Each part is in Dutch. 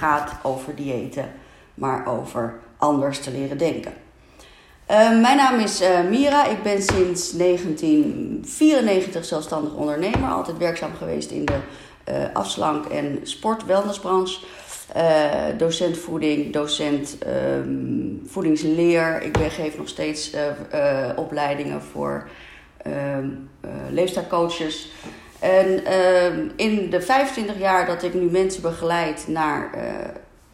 gaat over diëten, maar over anders te leren denken. Uh, mijn naam is uh, Mira. Ik ben sinds 1994 zelfstandig ondernemer. Altijd werkzaam geweest in de uh, afslank- en sport-wellnessbranche. docent voeding, docent um, voedingsleer. Ik ben, geef nog steeds opleidingen voor ehm, leefstijlcoaches. En ehm, in de 25 jaar dat ik nu mensen begeleid naar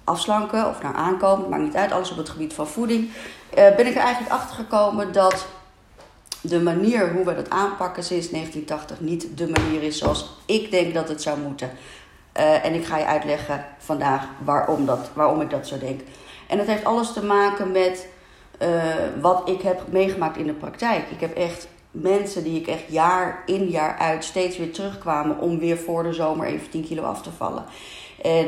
afslanken of naar aankomen, maakt niet uit, alles op het gebied van voeding, uh, ben ik er eigenlijk achter gekomen dat de manier hoe we dat aanpakken sinds 1980 niet de manier is zoals ik denk dat het zou moeten. Uh, en ik ga je uitleggen vandaag waarom, dat, waarom ik dat zo denk. En dat heeft alles te maken met wat ik heb meegemaakt in de praktijk. Ik heb echt mensen die ik echt jaar in jaar uit steeds weer terugkwamen om weer voor de zomer even 10 kilo af te vallen. En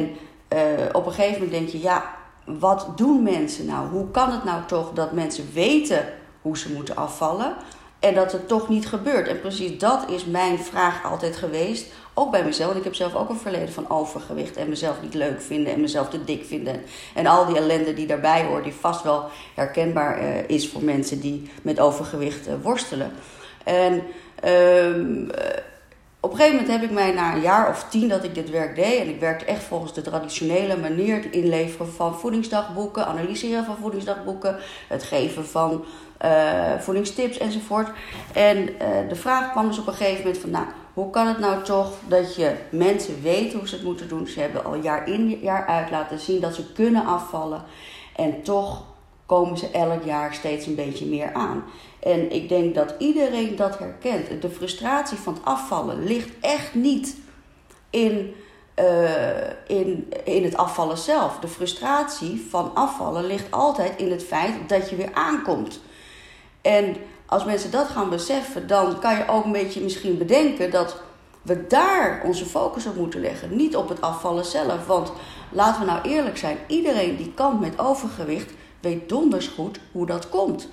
uh, op een gegeven moment denk je, ja, wat doen mensen nou? Hoe kan het nou toch dat mensen weten hoe ze moeten afvallen en dat het toch niet gebeurt? En precies dat is mijn vraag altijd geweest, ook bij mezelf. ik heb zelf ook een verleden van overgewicht en mezelf niet leuk vinden en mezelf te dik vinden. En al die ellende die daarbij hoort, die vast wel herkenbaar uh, is voor mensen die met overgewicht uh, worstelen. En uh, op een gegeven moment heb ik mij na een jaar of tien dat ik dit werk deed, en ik werkte echt volgens de traditionele manier, het inleveren van voedingsdagboeken, analyseren van voedingsdagboeken, het geven van uh, voedingstips enzovoort. En uh, de vraag kwam dus op een gegeven moment van, nou, hoe kan het nou toch dat je mensen weten hoe ze het moeten doen? Ze hebben al jaar in jaar uit laten zien dat ze kunnen afvallen en toch komen ze elk jaar steeds een beetje meer aan. En ik denk dat iedereen dat herkent. De frustratie van het afvallen ligt echt niet in, uh, in, in het afvallen zelf. De frustratie van afvallen ligt altijd in het feit dat je weer aankomt. En als mensen dat gaan beseffen, dan kan je ook een beetje misschien bedenken dat we daar onze focus op moeten leggen. Niet op het afvallen zelf. Want laten we nou eerlijk zijn: iedereen die kampt met overgewicht weet donders goed hoe dat komt.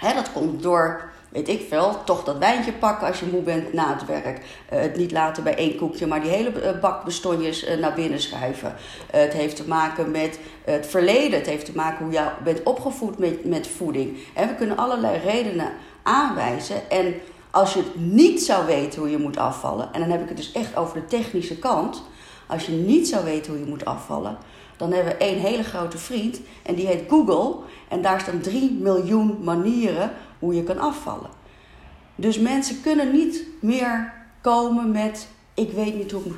Dat komt door, weet ik veel, toch dat wijntje pakken als je moe bent na het werk. Uh, het niet laten bij één koekje, maar die hele uh, bak bestonjes uh, naar binnen schuiven. het heeft te maken met het verleden. Het heeft te maken hoe je bent opgevoed met, met voeding. En we kunnen allerlei redenen aanwijzen. En als je niet zou weten hoe je moet afvallen, en dan heb ik het dus echt over de technische kant. Als je niet zou weten hoe je moet afvallen, dan hebben we één hele grote vriend en die heet Google. En daar staan 3 miljoen manieren hoe je kan afvallen. Dus mensen kunnen niet meer komen met: ik weet niet hoe ik,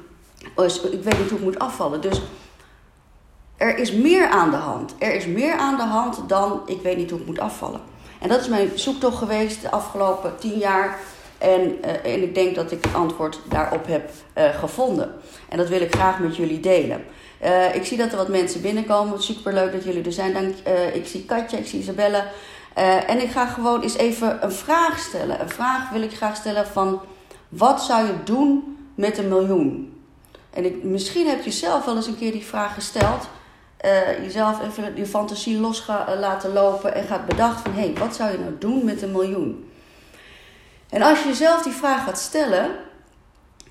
oh, ik, weet niet hoe ik moet afvallen. Dus er is meer aan de hand. Er is meer aan de hand dan ik weet niet hoe ik moet afvallen. En dat is mijn zoektocht geweest de afgelopen tien jaar. En, uh, en ik denk dat ik het antwoord daarop heb uh, gevonden. En dat wil ik graag met jullie delen. Uh, ik zie dat er wat mensen binnenkomen. Super leuk dat jullie er zijn. Dank, uh, ik zie Katja, ik zie Isabelle. Uh, en ik ga gewoon eens even een vraag stellen. Een vraag wil ik graag stellen van... Wat zou je doen met een miljoen? En ik, misschien heb je zelf wel eens een keer die vraag gesteld. jezelf even je fantasie los laten lopen. En gaat bedacht van... Hé, hey, wat zou je nou doen met een miljoen? En als je jezelf die vraag gaat stellen...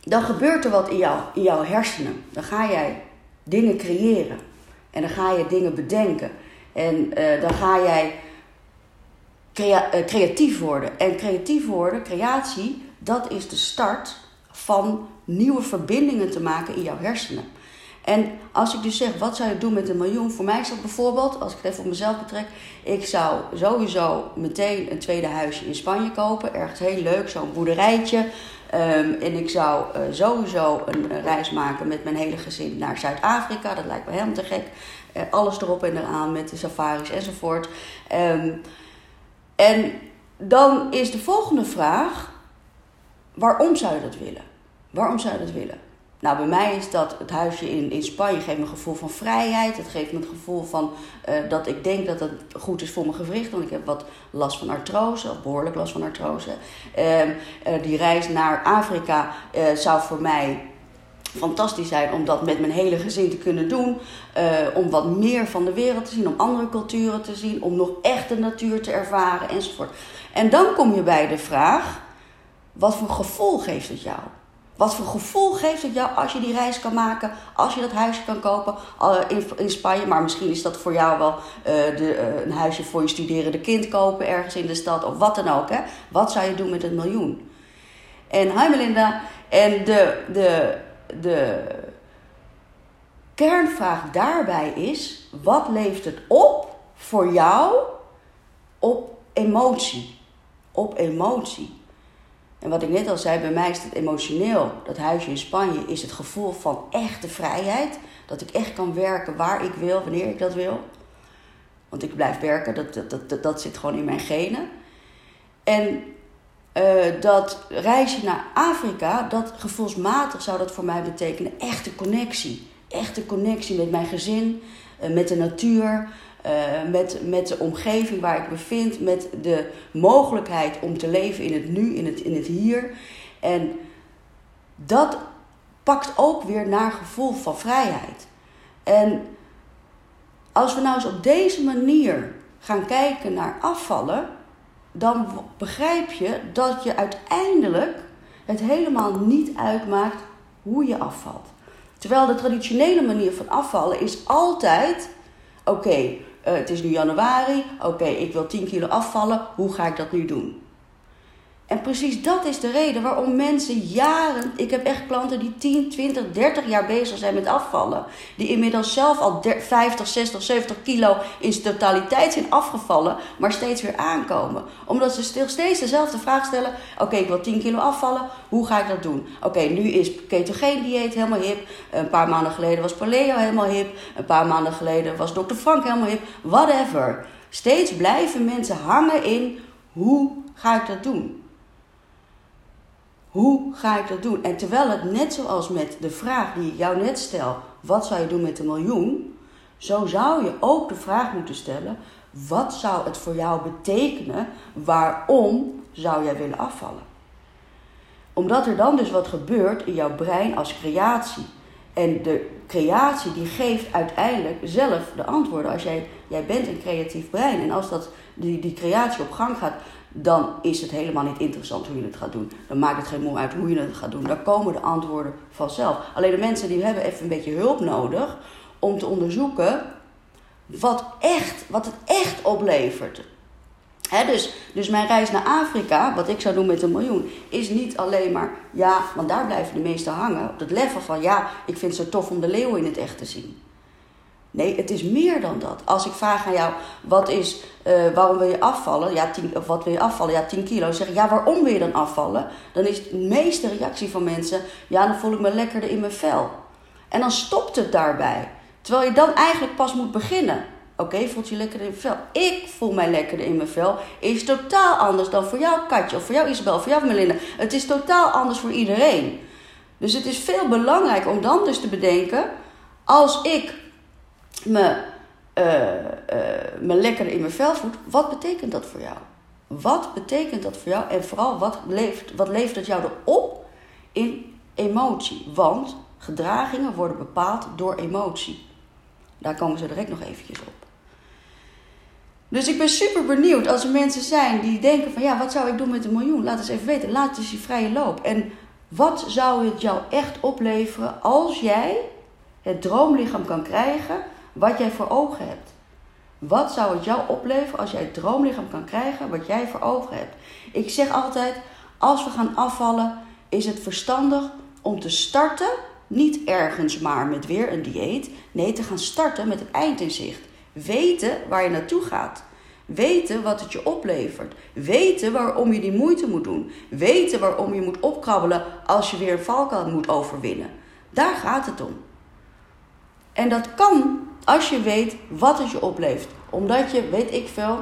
Dan gebeurt er wat in, jou, in jouw hersenen. Dan ga jij dingen creëren. En dan ga je dingen bedenken. En uh, dan ga jij uh, creatief worden. En creatief worden, creatie, dat is de start van nieuwe verbindingen te maken in jouw hersenen. En als ik dus zeg, wat zou je doen met een miljoen? Voor mij is dat bijvoorbeeld, als ik het even op mezelf betrek, ik zou sowieso meteen een tweede huisje in Spanje kopen. Ergens heel leuk, zo'n boerderijtje. Um, en ik zou uh, sowieso een reis maken met mijn hele gezin naar Zuid-Afrika. Dat lijkt me helemaal te gek. Uh, alles erop en eraan met de safaris enzovoort. Um, en dan is de volgende vraag: waarom zou je dat willen? Waarom zou je dat willen? Nou, bij mij is dat het huisje in, in Spanje geeft me een gevoel van vrijheid. Het geeft me het gevoel van uh, dat ik denk dat het goed is voor mijn gewricht. Want ik heb wat last van artrose, of behoorlijk last van artrose. Uh, uh, die reis naar Afrika zou voor mij fantastisch zijn om dat met mijn hele gezin te kunnen doen. om wat meer van de wereld te zien, om andere culturen te zien, om nog echt de natuur te ervaren enzovoort. En dan kom je bij de vraag: wat voor gevoel geeft het jou? Wat voor gevoel geeft het jou als je die reis kan maken, als je dat huisje kan kopen in, Spanje. Maar misschien is dat voor jou wel de, een huisje voor je studerende kind kopen ergens in de stad of wat dan ook. Hè? Wat zou je doen met een miljoen? En hi Melinda. En de, de, de kernvraag daarbij is: wat levert het op voor jou op emotie? Op emotie. En wat ik net al zei, bij mij is het emotioneel. Dat huisje in Spanje is het gevoel van echte vrijheid. Dat ik echt kan werken waar ik wil, wanneer ik dat wil. Want ik blijf werken, dat, dat, dat, dat zit gewoon in mijn genen. En uh, dat reisje naar Afrika, dat gevoelsmatig zou dat voor mij betekenen echte connectie. Echte connectie met mijn gezin, uh, met de natuur, uh, met, met de omgeving waar ik bevind, met de mogelijkheid om te leven in het nu, in het, in het hier. En dat pakt ook weer naar gevoel van vrijheid. En als we nou eens op deze manier gaan kijken naar afvallen, dan begrijp je dat je uiteindelijk het helemaal niet uitmaakt hoe je afvalt. Terwijl de traditionele manier van afvallen is altijd: oké, het is nu januari, oké, ik wil 10 kilo afvallen, hoe ga ik dat nu doen? En precies dat is de reden waarom mensen jaren. Ik heb echt klanten die 10, 20, 30 jaar bezig zijn met afvallen. Die inmiddels zelf al 50, 60, 70 kilo in totaliteit zijn afgevallen. Maar steeds weer aankomen. Omdat ze steeds dezelfde vraag stellen: Oké, ik wil 10 kilo afvallen. Hoe ga ik dat doen? Oké, nu is ketogeen dieet helemaal hip. Een paar maanden geleden was paleo helemaal hip. Een paar maanden geleden was Dr. Frank helemaal hip. Whatever. Steeds blijven mensen hangen in: Hoe ga ik dat doen? Hoe ga ik dat doen? En terwijl het net zoals met de vraag die ik jou net stel, wat zou je doen met een miljoen? Zo zou je ook de vraag moeten stellen, wat zou het voor jou betekenen? Waarom zou jij willen afvallen? Omdat er dan dus wat gebeurt in jouw brein als creatie. En de creatie die geeft uiteindelijk zelf de antwoorden. Als jij, jij bent een creatief brein en als dat, die, die creatie op gang gaat, dan is het helemaal niet interessant hoe je het gaat doen. Dan maakt het geen moe uit hoe je het gaat doen. Dan komen de antwoorden vanzelf. Alleen de mensen die hebben even een beetje hulp nodig om te onderzoeken wat, echt, wat het echt oplevert. dus, dus mijn reis naar Afrika, wat ik zou doen met een miljoen, is niet alleen maar, ja, want daar blijven de meesten hangen. Op het level van, ja, ik vind het zo tof om de leeuw in het echt te zien. Nee, het is meer dan dat. Als ik vraag aan jou, wat is, uh, waarom wil je afvallen? Ja, tien, of wat wil je afvallen? Ja, 10 kilo. Zeg ik, ja, waarom wil je dan afvallen? Dan is de meeste reactie van mensen, ja, dan voel ik me lekkerder in mijn vel. En dan stopt het daarbij. Terwijl je dan eigenlijk pas moet beginnen. Oké, voelt je lekkerder in mijn vel? Ik voel mij lekkerder in mijn vel. Is totaal anders dan voor jou, Katje, of voor jou, Isabel, of voor jou, Melinda. Het is totaal anders voor iedereen. Dus het is veel belangrijker om dan dus te bedenken, als ik me, uh, uh, me lekker in mijn vel voelt, wat betekent dat voor jou? Wat betekent dat voor jou? En vooral, wat leeft, wat levert het jou erop in emotie? Want gedragingen worden bepaald door emotie. Daar komen ze direct nog eventjes op. Dus ik ben super benieuwd als er mensen zijn die denken van ja, wat zou ik doen met een miljoen? Laat eens even weten. Laat eens je vrije loop. En wat zou het jou echt opleveren als jij het droomlichaam kan krijgen wat jij voor ogen hebt. Wat zou het jou opleveren als jij het droomlichaam kan krijgen wat jij voor ogen hebt? Ik zeg altijd, als we gaan afvallen, is het verstandig om te starten, niet ergens maar met weer een dieet. Nee, te gaan starten met het eind in zicht. Weten waar je naartoe gaat. Weten wat het je oplevert. Weten waarom je die moeite moet doen. Weten waarom je moet opkrabbelen als je weer een valkuil moet overwinnen. Daar gaat het om. En dat kan als je weet wat het je oplevert. Omdat je, weet ik veel,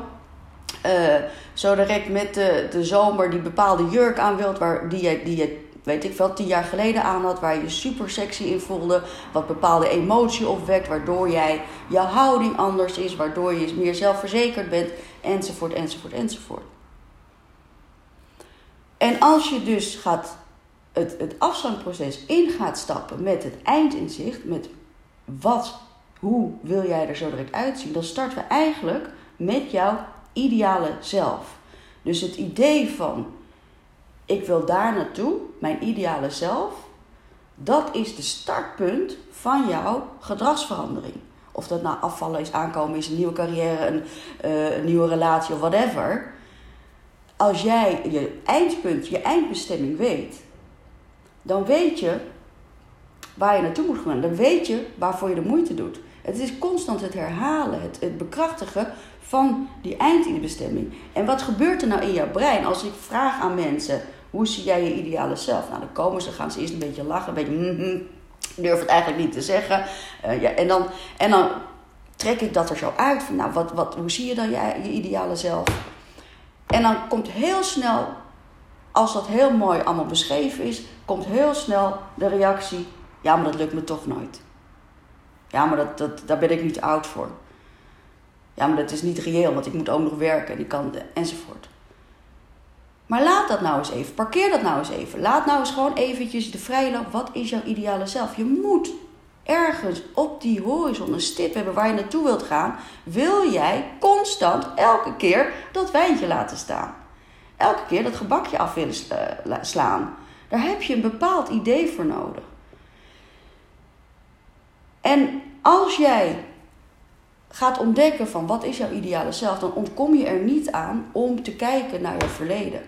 uh, zo direct met de, de zomer die bepaalde jurk aan wilt, waar, die, je, die je, weet ik veel, tien jaar geleden aan had, waar je super sexy in voelde, wat bepaalde emotie opwekt, waardoor jij je houding anders is, waardoor je meer zelfverzekerd bent, enzovoort, enzovoort, enzovoort. En als je dus gaat het, het afstandproces in gaat stappen met het eindinzicht, met wat hoe wil jij er zo direct uitzien? Dan starten we eigenlijk met jouw ideale zelf. Dus het idee van ik wil daar naartoe, mijn ideale zelf, Dat is de startpunt van jouw gedragsverandering. Of dat nou afvallen is, aankomen is, een nieuwe carrière, een, uh, een nieuwe relatie of whatever. Als jij je eindpunt, je eindbestemming weet, dan weet je waar je naartoe moet gaan. Dan weet je waarvoor je de moeite doet. Het is constant het herhalen, het, het bekrachtigen van die eindbestemming. En wat gebeurt er nou in jouw brein als ik vraag aan mensen: hoe zie jij je ideale zelf? Nou, dan komen ze, gaan ze eerst een beetje lachen, een beetje. Mm durf het eigenlijk niet te zeggen. Uh, ja, en, dan, en dan trek ik dat er zo uit. Van, nou, wat, wat, hoe zie je dan je, je ideale zelf? En dan komt heel snel, als dat heel mooi allemaal beschreven is, komt heel snel de reactie: ja, maar dat lukt me toch nooit. Ja, maar dat, dat, daar ben ik niet oud voor. Ja, maar dat is niet reëel, want ik moet ook nog werken en ik kan, enzovoort. Maar laat dat nou eens even. Parkeer dat nou eens even. Laat nou eens gewoon eventjes de vrije loop. Wat is jouw ideale zelf? Je moet ergens op die horizon een stip hebben waar je naartoe wilt gaan. Wil jij constant elke keer dat wijntje laten staan? Elke keer dat gebakje af willen eh, slaan. Daar heb je een bepaald idee voor nodig. En als jij gaat ontdekken van wat is jouw ideale zelf, dan ontkom je er niet aan om te kijken naar je verleden.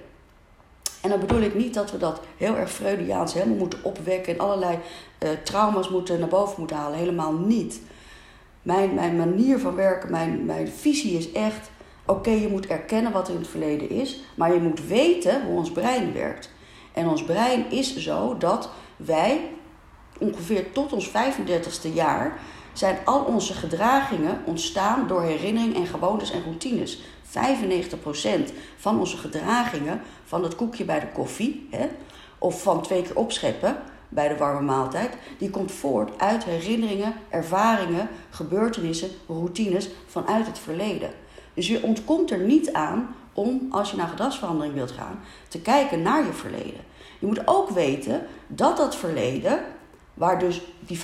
En dan bedoel ik niet dat we dat heel erg Freudiaans helemaal moeten opwekken en allerlei uh, trauma's moeten naar boven moeten halen. Helemaal niet. Mijn, mijn manier van werken, mijn, mijn visie is echt: oké, je moet erkennen wat er in het verleden is, maar je moet weten hoe ons brein werkt. En ons brein is zo dat wij ongeveer tot ons 35ste jaar zijn al onze gedragingen ontstaan door herinnering en gewoontes en routines. 95% van onze gedragingen, van het koekje bij de koffie, hè, of van twee keer opscheppen bij de warme maaltijd, die komt voort uit herinneringen, ervaringen, gebeurtenissen, routines vanuit het verleden. Dus je ontkomt er niet aan om, als je naar gedragsverandering wilt gaan, te kijken naar je verleden. Je moet ook weten dat dat verleden, waar dus die 95%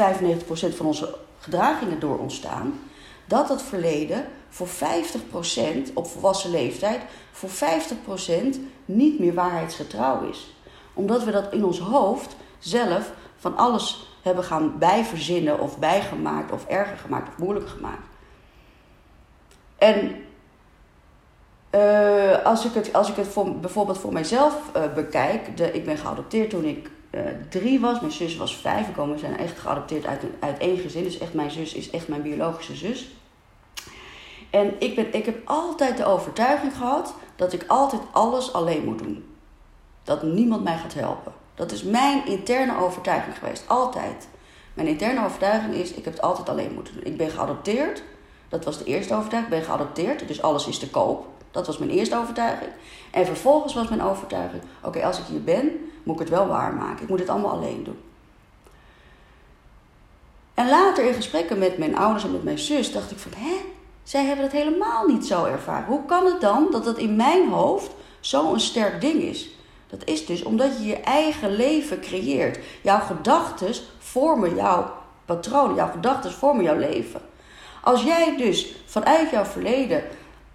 van onze gedragingen door ontstaan, dat het verleden voor 50% op volwassen leeftijd, voor 50% niet meer waarheidsgetrouw is. Omdat we dat in ons hoofd zelf van alles hebben gaan bijverzinnen of bijgemaakt of erger gemaakt of moeilijk gemaakt. En uh, als ik het, als ik het voor, bijvoorbeeld voor mijzelf uh, bekijk, de, ik ben geadopteerd toen ik drie was, mijn zus was vijf. We zijn echt geadopteerd uit, uit één gezin, dus echt mijn zus is echt mijn biologische zus. En ik, ben, ik heb altijd de overtuiging gehad dat ik altijd alles alleen moet doen. Dat niemand mij gaat helpen. Dat is mijn interne overtuiging geweest, altijd. Mijn interne overtuiging is, ik heb het altijd alleen moeten doen. Ik ben geadopteerd, dat was de eerste overtuiging. Ik ben geadopteerd, dus alles is te koop. Dat was mijn eerste overtuiging. En vervolgens was mijn overtuiging: oké, als ik hier ben, moet ik het wel waarmaken. Ik moet het allemaal alleen doen. En later in gesprekken met mijn ouders en met mijn zus dacht ik van, hè, zij hebben het helemaal niet zo ervaren. Hoe kan het dan dat het in mijn hoofd zo'n sterk ding is? Dat is dus omdat je je eigen leven creëert. Jouw gedachten vormen jouw patronen. Jouw gedachten vormen jouw leven. Als jij dus vanuit jouw verleden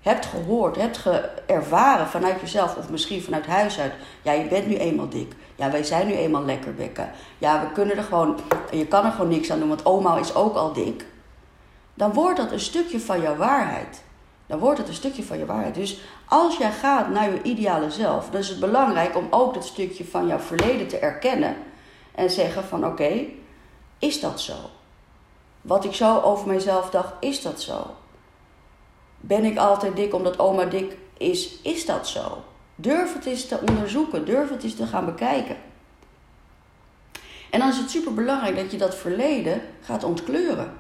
hebt gehoord, hebt ervaren vanuit jezelf of misschien vanuit huis uit. Ja, je bent nu eenmaal dik. Ja, wij zijn nu eenmaal lekker bekken. Ja, we kunnen er gewoon, je kan er gewoon niks aan doen, want oma is ook al dik. Dan wordt dat een stukje van jouw waarheid. Dan wordt het een stukje van je waarheid. Dus als jij gaat naar je ideale zelf, dan is het belangrijk om ook dat stukje van jouw verleden te erkennen. En zeggen van oké, is dat zo? Wat ik zo over mezelf dacht, is dat zo? Ben ik altijd dik omdat oma dik is? Is dat zo? Durf het eens te onderzoeken, durf het eens te gaan bekijken. En dan is het super belangrijk dat je dat verleden gaat ontkleuren.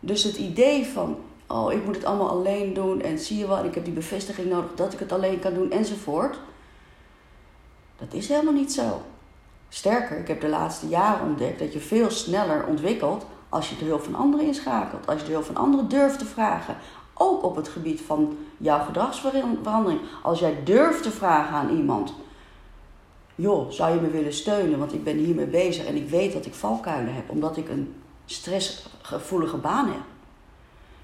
Dus het idee van, oh ik moet het allemaal alleen doen en zie je wel, ik heb die bevestiging nodig dat ik het alleen kan doen enzovoort. Dat is helemaal niet zo. Sterker, ik heb de laatste jaren ontdekt dat je veel sneller ontwikkelt als je de hulp van anderen inschakelt. Als je de hulp van anderen durft te vragen. Ook op het gebied van jouw gedragsverandering. Als jij durft te vragen aan iemand: Joh, zou je me willen steunen? Want ik ben hiermee bezig en ik weet dat ik valkuilen heb, omdat ik een stressgevoelige baan heb.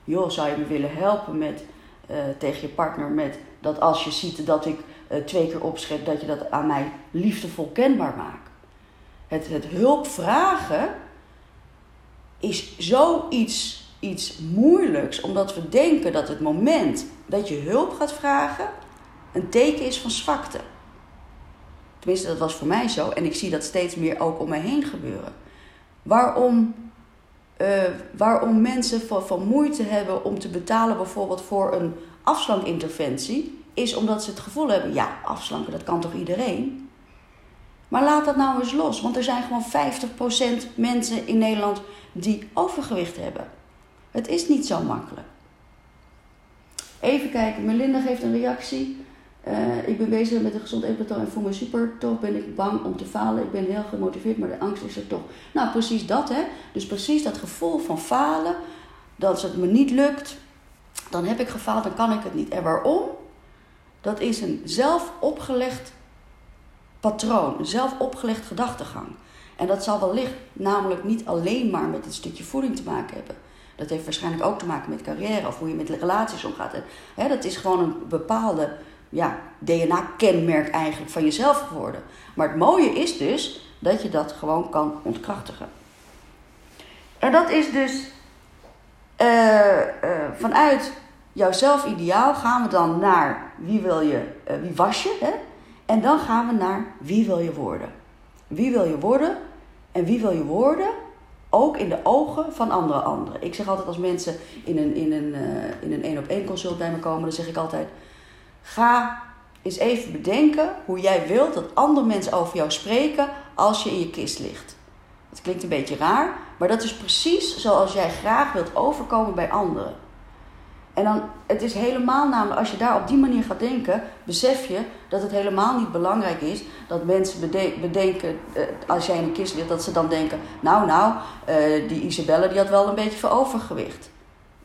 Joh, zou je me willen helpen met, uh, tegen je partner met dat als je ziet dat ik uh, twee keer opschep, dat je dat aan mij liefdevol kenbaar maakt? Het, het hulp vragen is zoiets iets moeilijks, omdat we denken dat het moment dat je hulp gaat vragen een teken is van zwakte. Tenminste, dat was voor mij zo en ik zie dat steeds meer ook om me heen gebeuren. Waarom, uh, waarom mensen van, van moeite hebben om te betalen bijvoorbeeld voor een afslankinterventie, is omdat ze het gevoel hebben: ja, afslanken, dat kan toch iedereen? Maar laat dat nou eens los, want er zijn gewoon 50% mensen in Nederland die overgewicht hebben. Het is niet zo makkelijk. Even kijken, Melinda geeft een reactie. Uh, ik ben bezig met een gezond eetpatroon en voel me super. Toch ben ik bang om te falen. Ik ben heel gemotiveerd, maar de angst is er toch. Nou, precies dat, hè. Dus precies dat gevoel van falen. Dat als het me niet lukt, dan heb ik gefaald, dan kan ik het niet. En waarom? Dat is een zelf opgelegd patroon, een zelf opgelegd gedachtegang. En dat zal wellicht namelijk niet alleen maar met het stukje voeding te maken hebben. Dat heeft waarschijnlijk ook te maken met carrière of hoe je met relaties omgaat. Hè, dat is gewoon een bepaalde ja, DNA-kenmerk eigenlijk van jezelf geworden. Maar het mooie is dus dat je dat gewoon kan ontkrachtigen. En dat is dus uh, uh, vanuit jouw zelfideaal gaan we dan naar wie wil je, uh, wie was je, hè? En dan gaan we naar wie wil je worden. Wie wil je worden en wie wil je worden ook in de ogen van andere anderen. Ik zeg altijd als mensen in een in een, uh, in een één op één consult bij me komen, dan zeg ik altijd: ga eens even bedenken hoe jij wilt dat andere mensen over jou spreken als je in je kist ligt. Het klinkt een beetje raar, maar dat is precies zoals jij graag wilt overkomen bij anderen. En dan, het is helemaal namelijk, als je daar op die manier gaat denken, besef je dat het helemaal niet belangrijk is dat mensen bedenken, eh, als jij in een kist ligt, dat ze dan denken, nou nou, eh, die Isabelle die had wel een beetje voor overgewicht.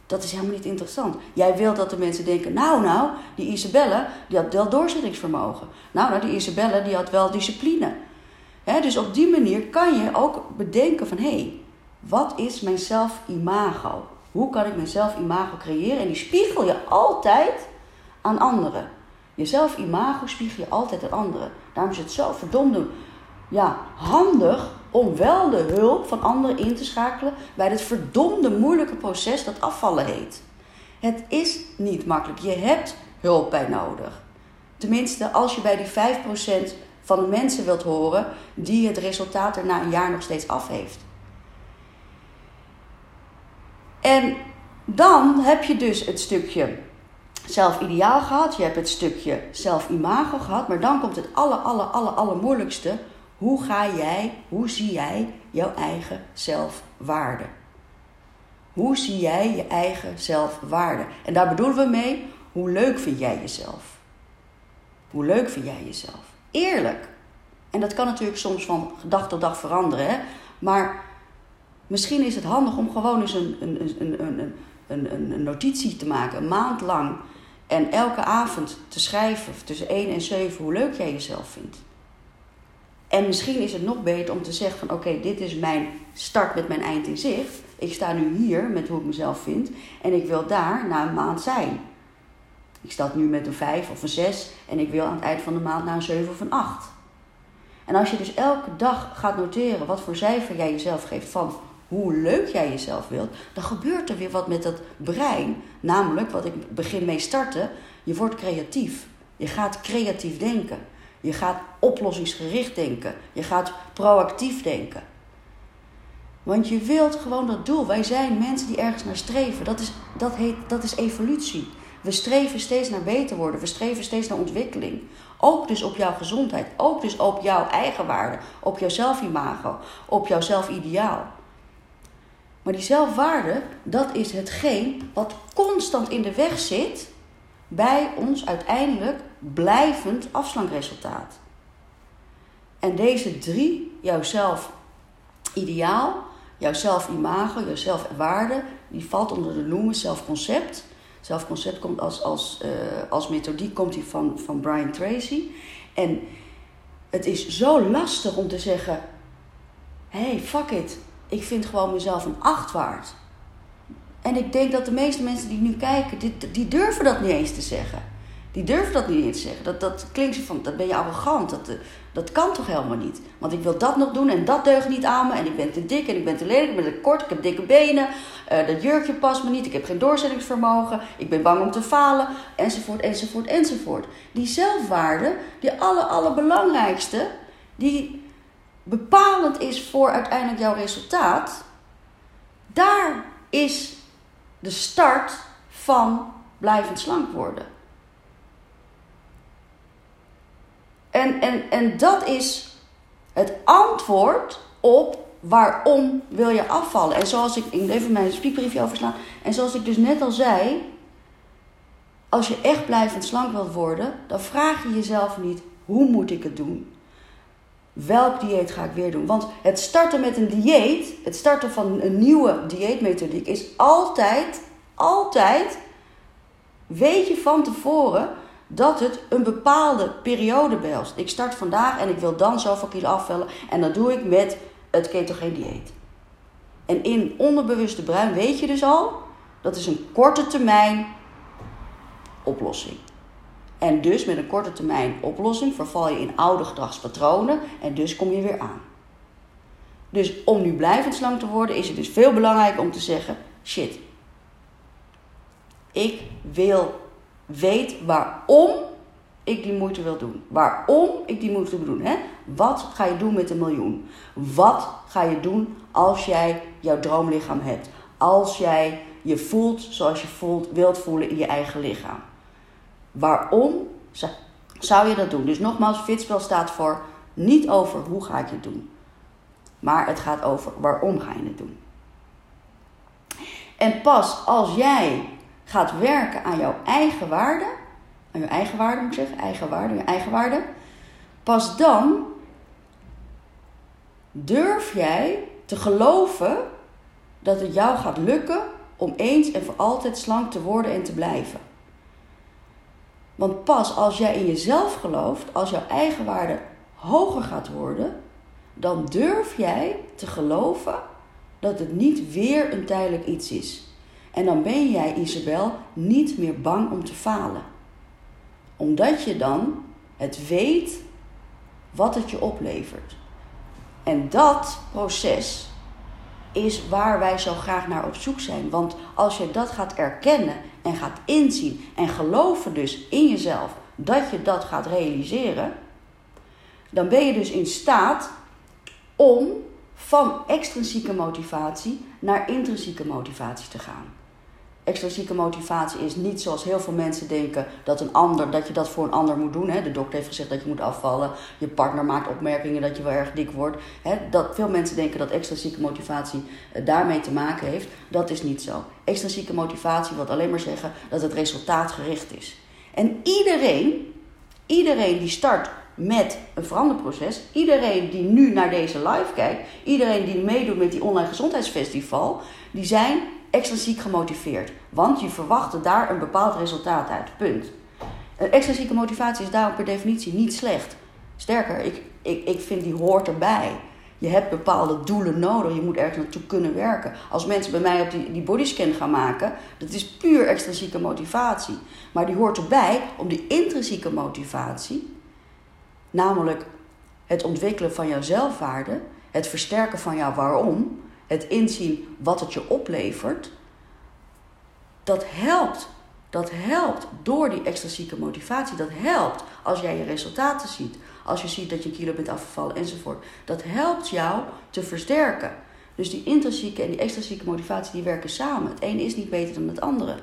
Dat is helemaal niet interessant. Jij wilt dat de mensen denken, nou nou, die Isabelle die had wel doorzettingsvermogen. Nou nou, die Isabelle die had wel discipline. dus op die manier kan je ook bedenken van, hé, hey, wat is mijn zelf-imago? Hoe kan ik mijn zelf-imago creëren? En die spiegel je altijd aan anderen. Je zelf-imago spiegel je altijd aan anderen. Daarom is het zo verdomde ja, handig om wel de hulp van anderen in te schakelen bij dit verdomde moeilijke proces dat afvallen heet. Het is niet makkelijk. Je hebt hulp bij nodig. Tenminste, als je bij die 5% van de mensen wilt horen die het resultaat er na een jaar nog steeds af heeft. En dan heb je dus het stukje zelfideaal gehad, je hebt het stukje zelfimago gehad, maar dan komt het aller, aller, aller, allermoeilijkste. Hoe ga jij, hoe zie jij jouw eigen zelfwaarde? Hoe zie jij je eigen zelfwaarde? En daar bedoelen we mee, hoe leuk vind jij jezelf? Hoe leuk vind jij jezelf? Eerlijk. En dat kan natuurlijk soms van dag tot dag veranderen, maar Misschien is het handig om gewoon eens een, een, een, een, een, een notitie te maken, een maand lang. En elke avond te schrijven tussen 1 en 7 hoe leuk jij jezelf vindt. En misschien is het nog beter om te zeggen van oké, dit is mijn start met mijn eind in zicht. Ik sta nu hier met hoe ik mezelf vind en ik wil daar na een maand zijn. Ik sta nu met een 5 of een 6 en ik wil aan het eind van de maand naar een 7 of een 8. En als je dus elke dag gaat noteren wat voor cijfer jij jezelf geeft van hoe leuk jij jezelf wilt, dan gebeurt er weer wat met dat brein. Namelijk, wat ik begin mee starten, je wordt creatief. Je gaat creatief denken. Je gaat oplossingsgericht denken. Je gaat proactief denken. Want je wilt gewoon dat doel. Wij zijn mensen die ergens naar streven. Dat is, dat heet, dat is evolutie. We streven steeds naar beter worden. We streven steeds naar ontwikkeling. Ook dus op jouw gezondheid. Ook dus op jouw eigen waarde. Op jouw zelfimago. Op jouw zelfideaal. Maar die zelfwaarde, dat is hetgeen wat constant in de weg zit bij ons uiteindelijk blijvend afslankresultaat. En deze drie, jouw zelfideaal, jouw zelfimago, jouw zelfwaarde, die valt onder de noemen zelfconcept. Zelfconcept komt als, als, uh, als methodiek komt die van, van Brian Tracy. En het is zo lastig om te zeggen: hey, fuck it ik vind gewoon mezelf een acht waard. En ik denk dat de meeste mensen die nu kijken, die, die durven dat niet eens te zeggen. Die durven dat niet eens te zeggen. Dat, dat klinkt van, dat ben je arrogant. Dat, dat kan toch helemaal niet? Want ik wil dat nog doen en dat deugt niet aan me. En ik ben te dik en ik ben te lelijk, ik ben te kort, ik heb dikke benen. Uh, dat jurkje past me niet, ik heb geen doorzettingsvermogen. Ik ben bang om te falen, enzovoort, enzovoort, enzovoort. Die zelfwaarde, die aller, allerbelangrijkste, die bepalend is voor uiteindelijk jouw resultaat. Daar is de start van blijvend slank worden. En, en, en dat is het antwoord op waarom wil je afvallen. En zoals ik, ik even mijn speakbriefje overslaan. En zoals ik dus net al zei, als je echt blijvend slank wilt worden, dan vraag je jezelf niet hoe moet ik het doen. Welk dieet ga ik weer doen? Want het starten met een dieet, het starten van een nieuwe dieetmethodiek, is altijd, altijd, weet je van tevoren dat het een bepaalde periode behelst. Ik start vandaag en ik wil dan zoveel kilo afvallen. En dat doe ik met het ketogeen dieet. En in onderbewuste brein weet je dus al, dat is een korte termijn oplossing. En dus met een korte termijn oplossing verval je in oude gedragspatronen en dus kom je weer aan. Dus om nu blijvend slank te worden is het dus veel belangrijker om te zeggen: shit, ik wil weet waarom ik die moeite wil doen. Waarom ik die moeite wil doen. Hè? Wat ga je doen met een miljoen? Wat ga je doen als jij jouw droomlichaam hebt? Als jij je voelt zoals je voelt, wilt voelen in je eigen lichaam. Waarom zou je dat doen? Dus nogmaals, fitspel staat voor niet over hoe ga ik het doen. Maar het gaat over waarom ga je het doen. En pas als jij gaat werken aan jouw eigen waarde, aan je eigen waarde moet ik zeggen, eigen waarde, je eigen waarde, pas dan durf jij te geloven dat het jou gaat lukken om eens en voor altijd slank te worden en te blijven. Want pas als jij in jezelf gelooft, als jouw eigen waarde hoger gaat worden, dan durf jij te geloven dat het niet weer een tijdelijk iets is. En dan ben jij, Isabel, niet meer bang om te falen. Omdat je dan het weet wat het je oplevert. En dat proces is waar wij zo graag naar op zoek zijn. Want als je dat gaat erkennen en gaat inzien en geloven dus in jezelf dat je dat gaat realiseren, dan ben je dus in staat om van extrinsieke motivatie naar intrinsieke motivatie te gaan. Extrinsieke motivatie is niet zoals heel veel mensen denken dat, een ander, dat je dat voor een ander moet doen. Hè. De dokter heeft gezegd dat je moet afvallen. Je partner maakt opmerkingen dat je wel erg dik wordt. Hè. Dat, veel mensen denken dat extrinsieke motivatie eh, daarmee te maken heeft. Dat is niet zo. Extrinsieke motivatie wil alleen maar zeggen dat het resultaatgericht is. En iedereen, iedereen die start met een veranderproces. Iedereen die nu naar deze live kijkt, iedereen die meedoet met die online gezondheidsfestival, die zijn extrinsiek gemotiveerd. Want je verwachtte daar een bepaald resultaat uit. Punt. Een extrinsieke motivatie is daarom per definitie niet slecht. Sterker, ik, ik, ik vind die hoort erbij. Je hebt bepaalde doelen nodig. Je moet ergens naartoe kunnen werken. Als mensen bij mij op die, die bodyscan gaan maken, dat is puur extrinsieke motivatie. Maar die hoort erbij om die intrinsieke motivatie, namelijk het ontwikkelen van jouw zelfwaarde, het versterken van jouw waarom, het inzien wat het je oplevert, dat helpt. Dat helpt door die extrinsieke motivatie. Dat helpt als jij je resultaten ziet. Als je ziet dat je kilo bent afgevallen enzovoort. Dat helpt jou te versterken. Dus die intrinsieke en die extrinsieke motivatie die werken samen. Het ene is niet beter dan het andere.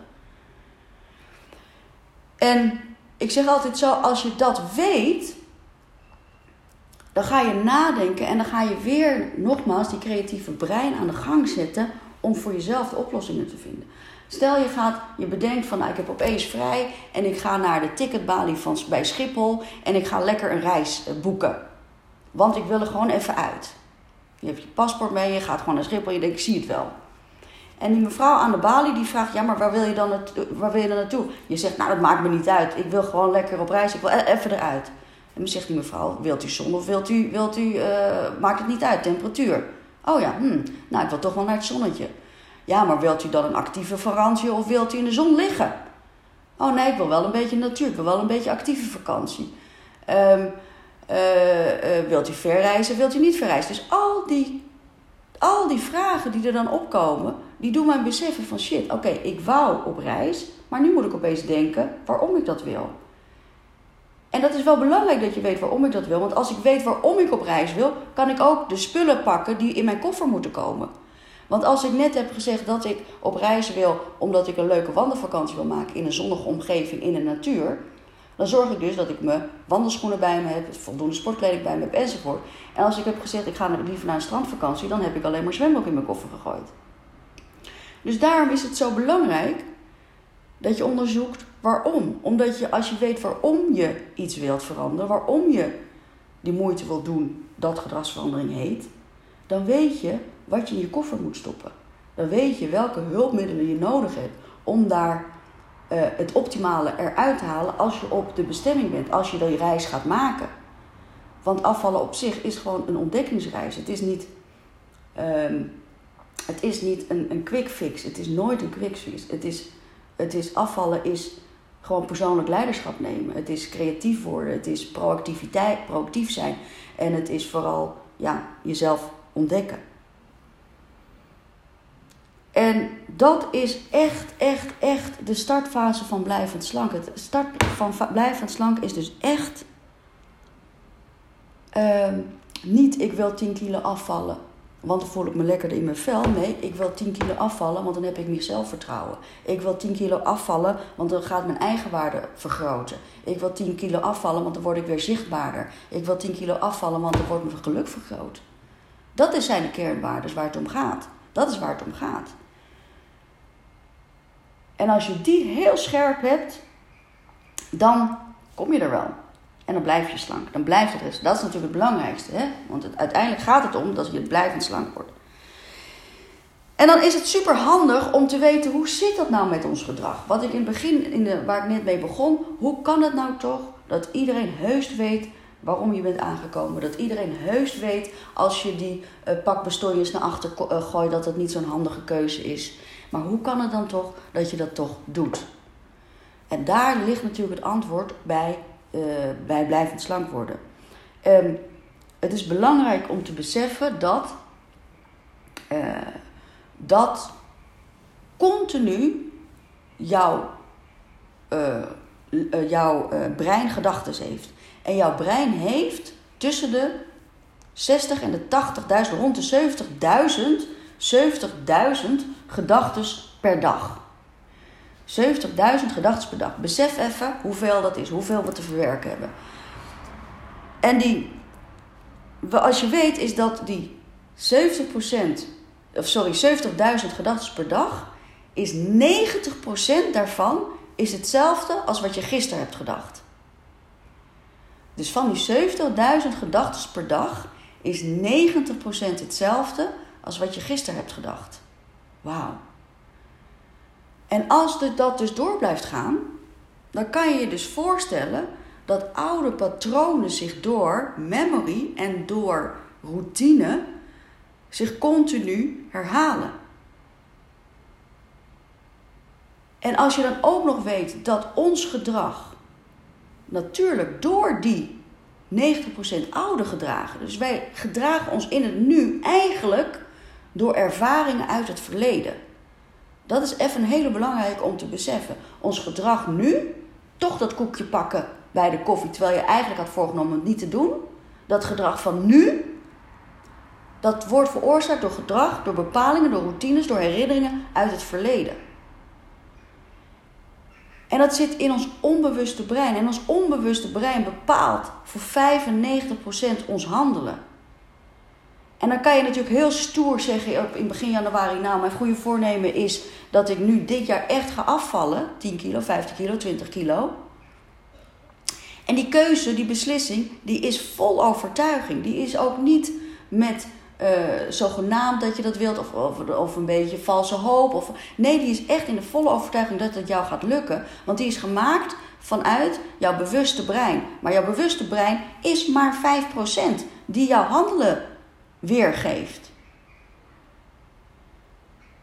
En ik zeg altijd zo, als je dat weet, dan ga je nadenken en dan ga je weer nogmaals die creatieve brein aan de gang zetten om voor jezelf de oplossingen te vinden. Stel je gaat, je bedenkt van nou, ik heb opeens vrij en ik ga naar de ticketbalie van, bij Schiphol en ik ga lekker een reis eh, boeken. Want ik wil er gewoon even uit. Je hebt je paspoort mee, je gaat gewoon naar Schiphol, je denkt ik zie het wel. En die mevrouw aan de balie die vraagt, ja maar waar wil je dan, waar wil je dan naartoe? Je zegt, nou dat maakt me niet uit, ik wil gewoon lekker op reis, ik wil e-, even eruit. En dan zegt die mevrouw, wilt u zon of wilt u, wilt u uh, maakt het niet uit, temperatuur? Oh ja, hm, nou ik wil toch wel naar het zonnetje. Ja, maar wilt u dan een actieve vakantie of wilt u in de zon liggen? Oh nee, ik wil wel een beetje natuur, ik wil wel een beetje actieve vakantie. Um, wilt u verreizen, wilt u niet verreizen? Dus al die, al die vragen die er dan opkomen, die doen mij beseffen van shit, oké, ik wou op reis, maar nu moet ik opeens denken waarom ik dat wil. En dat is wel belangrijk dat je weet waarom ik dat wil. Want als ik weet waarom ik op reis wil, kan ik ook de spullen pakken die in mijn koffer moeten komen. Want als ik net heb gezegd dat ik op reis wil omdat ik een leuke wandelvakantie wil maken in een zonnige omgeving in de natuur, dan zorg ik dus dat ik mijn wandelschoenen bij me heb, voldoende sportkleding bij me heb enzovoort. En als ik heb gezegd ik ga liever naar een strandvakantie, dan heb ik alleen maar zwembroek in mijn koffer gegooid. Dus daarom is het zo belangrijk dat je onderzoekt waarom. Omdat je als je weet waarom je iets wilt veranderen, waarom je die moeite wil doen dat gedragsverandering heet, dan weet je wat je in je koffer moet stoppen. Dan weet je welke hulpmiddelen je nodig hebt om daar uh, het optimale eruit te halen als je op de bestemming bent, als je die reis gaat maken. Want afvallen op zich is gewoon een ontdekkingsreis. Het is niet, um, het is niet een, een quick fix. Het is nooit een quick fix. Het is, het is afvallen is gewoon persoonlijk leiderschap nemen. Het is creatief worden. Het is proactiviteit, proactief zijn. En het is vooral ja, jezelf ontdekken. En dat is echt, echt, echt de startfase van blijvend slank. Het start van blijvend slank is dus echt uh, niet ik wil 10 kilo afvallen, want dan voel ik me lekkerder in mijn vel. Nee, ik wil 10 kilo afvallen, want dan heb ik meer zelfvertrouwen. Ik wil 10 kilo afvallen, want dan gaat mijn eigenwaarde vergroten. Ik wil 10 kilo afvallen, want dan word ik weer zichtbaarder. Ik wil 10 kilo afvallen, want dan wordt mijn geluk vergroot. Dat zijn de kernwaarden waar het om gaat. Dat is waar het om gaat. En als je die heel scherp hebt, dan kom je er wel. En dan blijf je slank. Dan blijft het rest. Dat is natuurlijk het belangrijkste. Hè? Want uiteindelijk gaat het om dat je blijvend slank wordt. En dan is het super handig om te weten hoe zit dat nou met ons gedrag. Wat ik in het begin, in de, waar ik net mee begon, hoe kan het nou toch dat iedereen heus weet waarom je bent aangekomen. Dat iedereen heus weet als je die uh, pak naar achter uh, gooit dat het niet zo'n handige keuze is. Maar hoe kan het dan toch dat je dat toch doet? En daar ligt natuurlijk het antwoord bij, bij blijvend slank worden. Um, het is belangrijk om te beseffen dat, uh, dat continu jouw, uh, jouw brein gedachten heeft. En jouw brein heeft tussen de 60 en de 80.000, rond de 70.000 70.000 gedachten per dag. 70.000 gedachten per dag. Besef even hoeveel dat is, hoeveel we te verwerken hebben. En die, als je weet, is dat die 70%, of sorry, 70.000 gedachten per dag, is 90% daarvan is hetzelfde als wat je gisteren hebt gedacht. Dus van die 70.000 gedachten per dag is 90% hetzelfde als wat je gisteren hebt gedacht. Wauw. En als dat dus door blijft gaan, dan kan je je dus voorstellen dat oude patronen zich door memory en door routine zich continu herhalen. En als je dan ook nog weet dat ons gedrag natuurlijk door die 90% oude gedragen, dus wij gedragen ons in het nu eigenlijk door ervaringen uit het verleden. Dat is even een hele belangrijke om te beseffen. Ons gedrag nu, toch dat koekje pakken bij de koffie, terwijl je eigenlijk had voorgenomen het niet te doen. Dat gedrag van nu, dat wordt veroorzaakt door gedrag, door bepalingen, door routines, door herinneringen uit het verleden. En dat zit in ons onbewuste brein. En ons onbewuste brein bepaalt voor 95% ons handelen. En dan kan je natuurlijk heel stoer zeggen in begin januari, nou mijn goede voornemen is dat ik nu dit jaar echt ga afvallen. 10 kilo, 15 kilo, 20 kilo. En die keuze, die beslissing, die is vol overtuiging. Die is ook niet met uh, zogenaamd dat je dat wilt of, of, of, een beetje valse hoop. Of, nee, die is echt in de volle overtuiging dat het jou gaat lukken. Want die is gemaakt vanuit jouw bewuste brein. Maar jouw bewuste brein is maar 5% die jouw handelen weergeeft.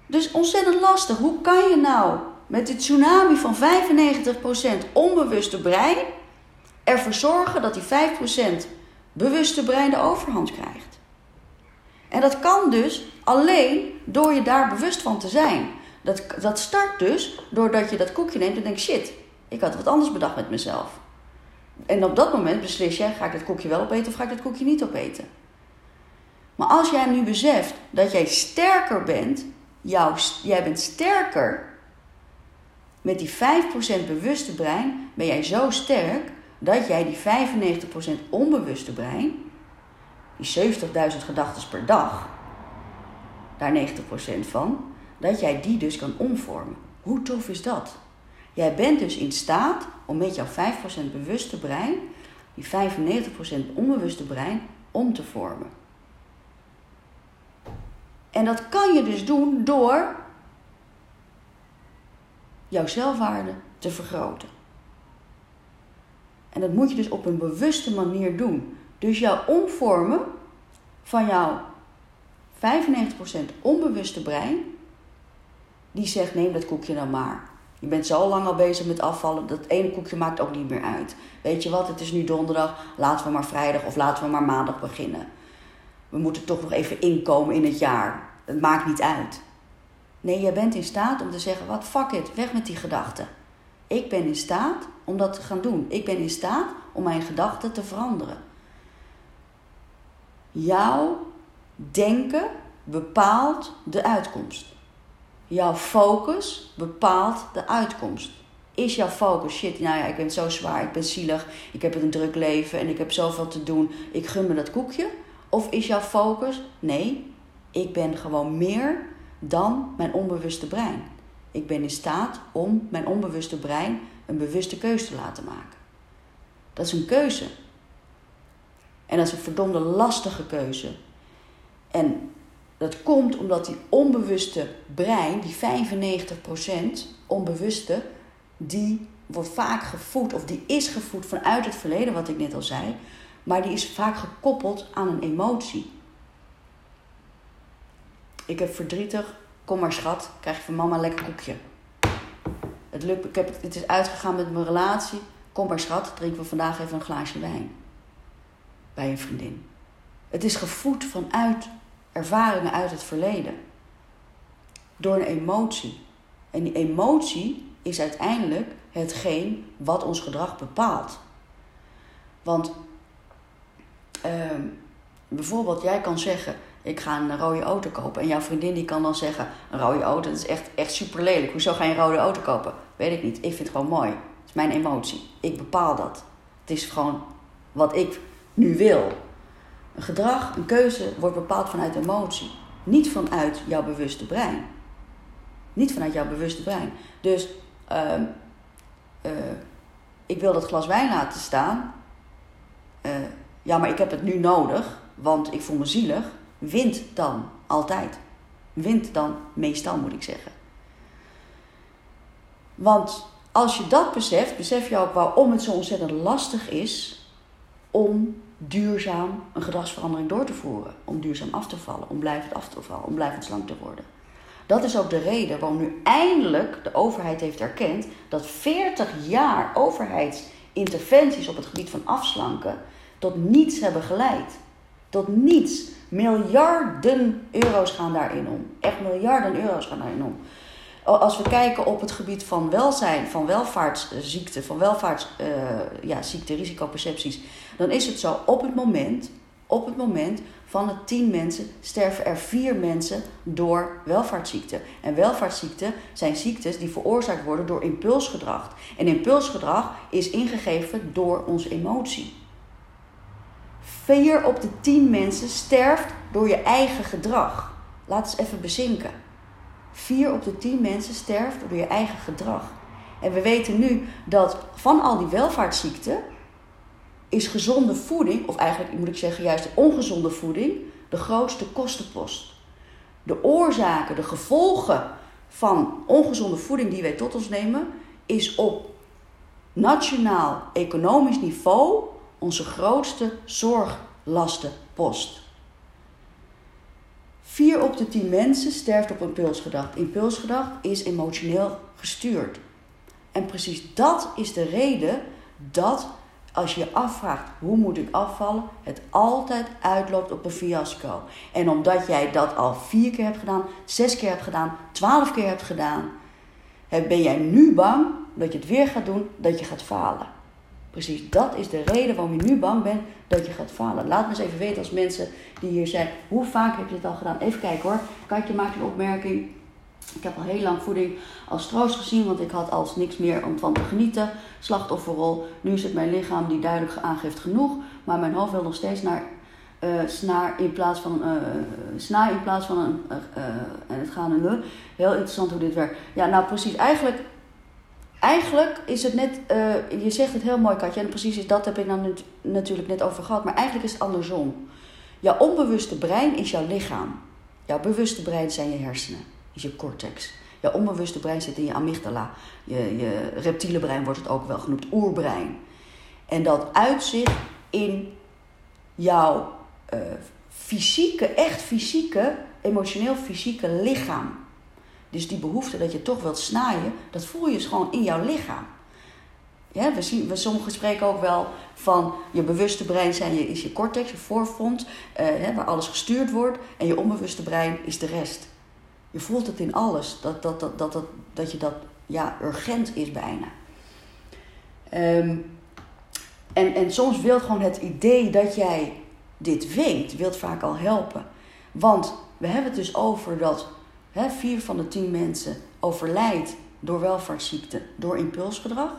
Dus ontzettend lastig. Hoe kan je nou met die tsunami van 95% onbewuste brein ervoor zorgen dat die 5% bewuste brein de overhand krijgt. En dat kan dus alleen door je daar bewust van te zijn. Dat, dat start dus doordat je dat koekje neemt en denkt: shit, ik had wat anders bedacht met mezelf. En op dat moment beslis jij: ga ik dat koekje wel opeten of ga ik dat koekje niet opeten? Maar als jij nu beseft dat jij sterker bent, jouw, jij bent sterker met die 5% bewuste brein, ben jij zo sterk dat jij die 95% onbewuste brein, die 70.000 gedachten per dag, daar 90% van, dat jij die dus kan omvormen. Hoe tof is dat? Jij bent dus in staat om met jouw 5% bewuste brein, die 95% onbewuste brein, om te vormen. En dat kan je dus doen door jouw zelfwaarde te vergroten. En dat moet je dus op een bewuste manier doen. Dus jouw omvormen van jouw 95% onbewuste brein, die zegt: neem dat koekje dan maar. Je bent zo lang al bezig met afvallen, dat ene koekje maakt ook niet meer uit. Weet je wat, het is nu donderdag, laten we maar vrijdag of laten we maar maandag beginnen. We moeten toch nog even inkomen in het jaar. Het maakt niet uit. Nee, jij bent in staat om te zeggen: wat fuck it, weg met die gedachten. Ik ben in staat om dat te gaan doen. Ik ben in staat om mijn gedachten te veranderen. Jouw denken bepaalt de uitkomst. Jouw focus bepaalt de uitkomst. Is jouw focus shit, nou ja, ik ben zo zwaar, ik ben zielig, ik heb een druk leven en ik heb zoveel te doen, ik gun me dat koekje? Of is jouw focus, nee, ik ben gewoon meer dan mijn onbewuste brein. Ik ben in staat om mijn onbewuste brein een bewuste keuze te laten maken. Dat is een keuze. En dat is een verdomde lastige keuze. En dat komt omdat die onbewuste brein, die 95% onbewuste, die wordt vaak gevoed, of die is gevoed vanuit het verleden, wat ik net al zei, maar die is vaak gekoppeld aan een emotie. Ik heb verdrietig, kom maar schat, krijg je van mama een lekker koekje. Het, lukt, ik heb het, het is uitgegaan met mijn relatie, kom maar schat, drinken we vandaag even een glaasje wijn. Bij een vriendin. Het is gevoed vanuit ervaringen uit het verleden. Door een emotie. En die emotie is uiteindelijk hetgeen wat ons gedrag bepaalt. Want uh, bijvoorbeeld, jij kan zeggen: Ik ga een rode auto kopen. En jouw vriendin die kan dan zeggen: Een rode auto, dat is echt, echt super lelijk. Hoezo ga je een rode auto kopen? Weet ik niet. Ik vind het gewoon mooi. Het is mijn emotie. Ik bepaal dat. Het is gewoon wat ik nu wil. Een gedrag, een keuze wordt bepaald vanuit emotie. Niet vanuit jouw bewuste brein. Niet vanuit jouw bewuste brein. Dus uh, uh, ik wil dat glas wijn laten staan. Uh, ja, maar ik heb het nu nodig, want ik voel me zielig. Wint dan altijd. Wint dan meestal, moet ik zeggen. Want als je dat beseft, besef je ook waarom het zo ontzettend lastig is om duurzaam een gedragsverandering door te voeren. Om duurzaam af te vallen, om blijvend af te vallen, om blijvend slank te worden. Dat is ook de reden waarom nu eindelijk de overheid heeft erkend dat 40 jaar overheidsinterventies op het gebied van afslanken tot niets hebben geleid. Tot niets. Miljarden euro's gaan daarin om. Echt miljarden euro's gaan daarin om. Als we kijken op het gebied van welzijn, van welvaartsziekten, van welvaartsziekten, uh, ja, risicopercepties, dan is het zo op het moment, op het moment van de tien mensen sterven er vier mensen door welvaartsziekten. En welvaartsziekten zijn ziektes die veroorzaakt worden door impulsgedrag. En impulsgedrag is ingegeven door onze emotie. Vier op de tien mensen sterft door je eigen gedrag. Laat eens even bezinken. Vier op de tien mensen sterft door je eigen gedrag. En we weten nu dat van al die welvaartsziekten is gezonde voeding, of eigenlijk moet ik zeggen juist ongezonde voeding, de grootste kostenpost. De oorzaken, de gevolgen van ongezonde voeding die wij tot ons nemen, is op nationaal economisch niveau onze grootste zorglastenpost. Vier op de tien mensen sterft op impulsgedacht. Impulsgedacht is emotioneel gestuurd. En precies dat is de reden dat als je je afvraagt hoe moet ik afvallen, het altijd uitloopt op een fiasco. En omdat jij dat al vier keer hebt gedaan, zes keer hebt gedaan, twaalf keer hebt gedaan, ben jij nu bang dat je het weer gaat doen, dat je gaat falen. Precies dat is de reden waarom je nu bang bent dat je gaat falen. Laat me eens even weten als mensen die hier zijn, hoe vaak heb je het al gedaan? Even kijken hoor. Katje maakt een opmerking. Ik heb al heel lang voeding als troost gezien, want ik had als niks meer om van te genieten. Slachtofferrol. Nu is het mijn lichaam die duidelijk aangeeft genoeg, maar mijn hoofd wil nog steeds naar uh, snaar in plaats van uh, snaar in plaats van een uh, en het gaan een heel interessant hoe dit werkt. Ja, nou precies. Eigenlijk, eigenlijk is het net. je zegt het heel mooi, Katja. En precies is dat heb ik nou natuurlijk net over gehad. Maar eigenlijk is het andersom. Jouw onbewuste brein is jouw lichaam. Jouw bewuste brein zijn je hersenen is je cortex. Je onbewuste brein zit in je amygdala. Je, je reptiele brein wordt het ook wel genoemd, oerbrein. En dat uitzicht in jouw uh, fysieke, echt fysieke, emotioneel fysieke lichaam. Dus die behoefte dat je toch wilt snijden, dat voel je dus gewoon in jouw lichaam. Ja, we, zien, we sommigen spreken ook wel van je bewuste brein zijn is je cortex, je voorfront, uh, waar alles gestuurd wordt. En je onbewuste brein is de rest. Je voelt het in alles. Dat, dat, dat, dat, dat, dat je dat ja, urgent is bijna. Um, en, en soms wil gewoon het idee dat jij dit weet, wilt vaak al helpen. Want we hebben het dus over dat hè, vier van de tien mensen overlijdt door welvaartsziekte, door impulsgedrag,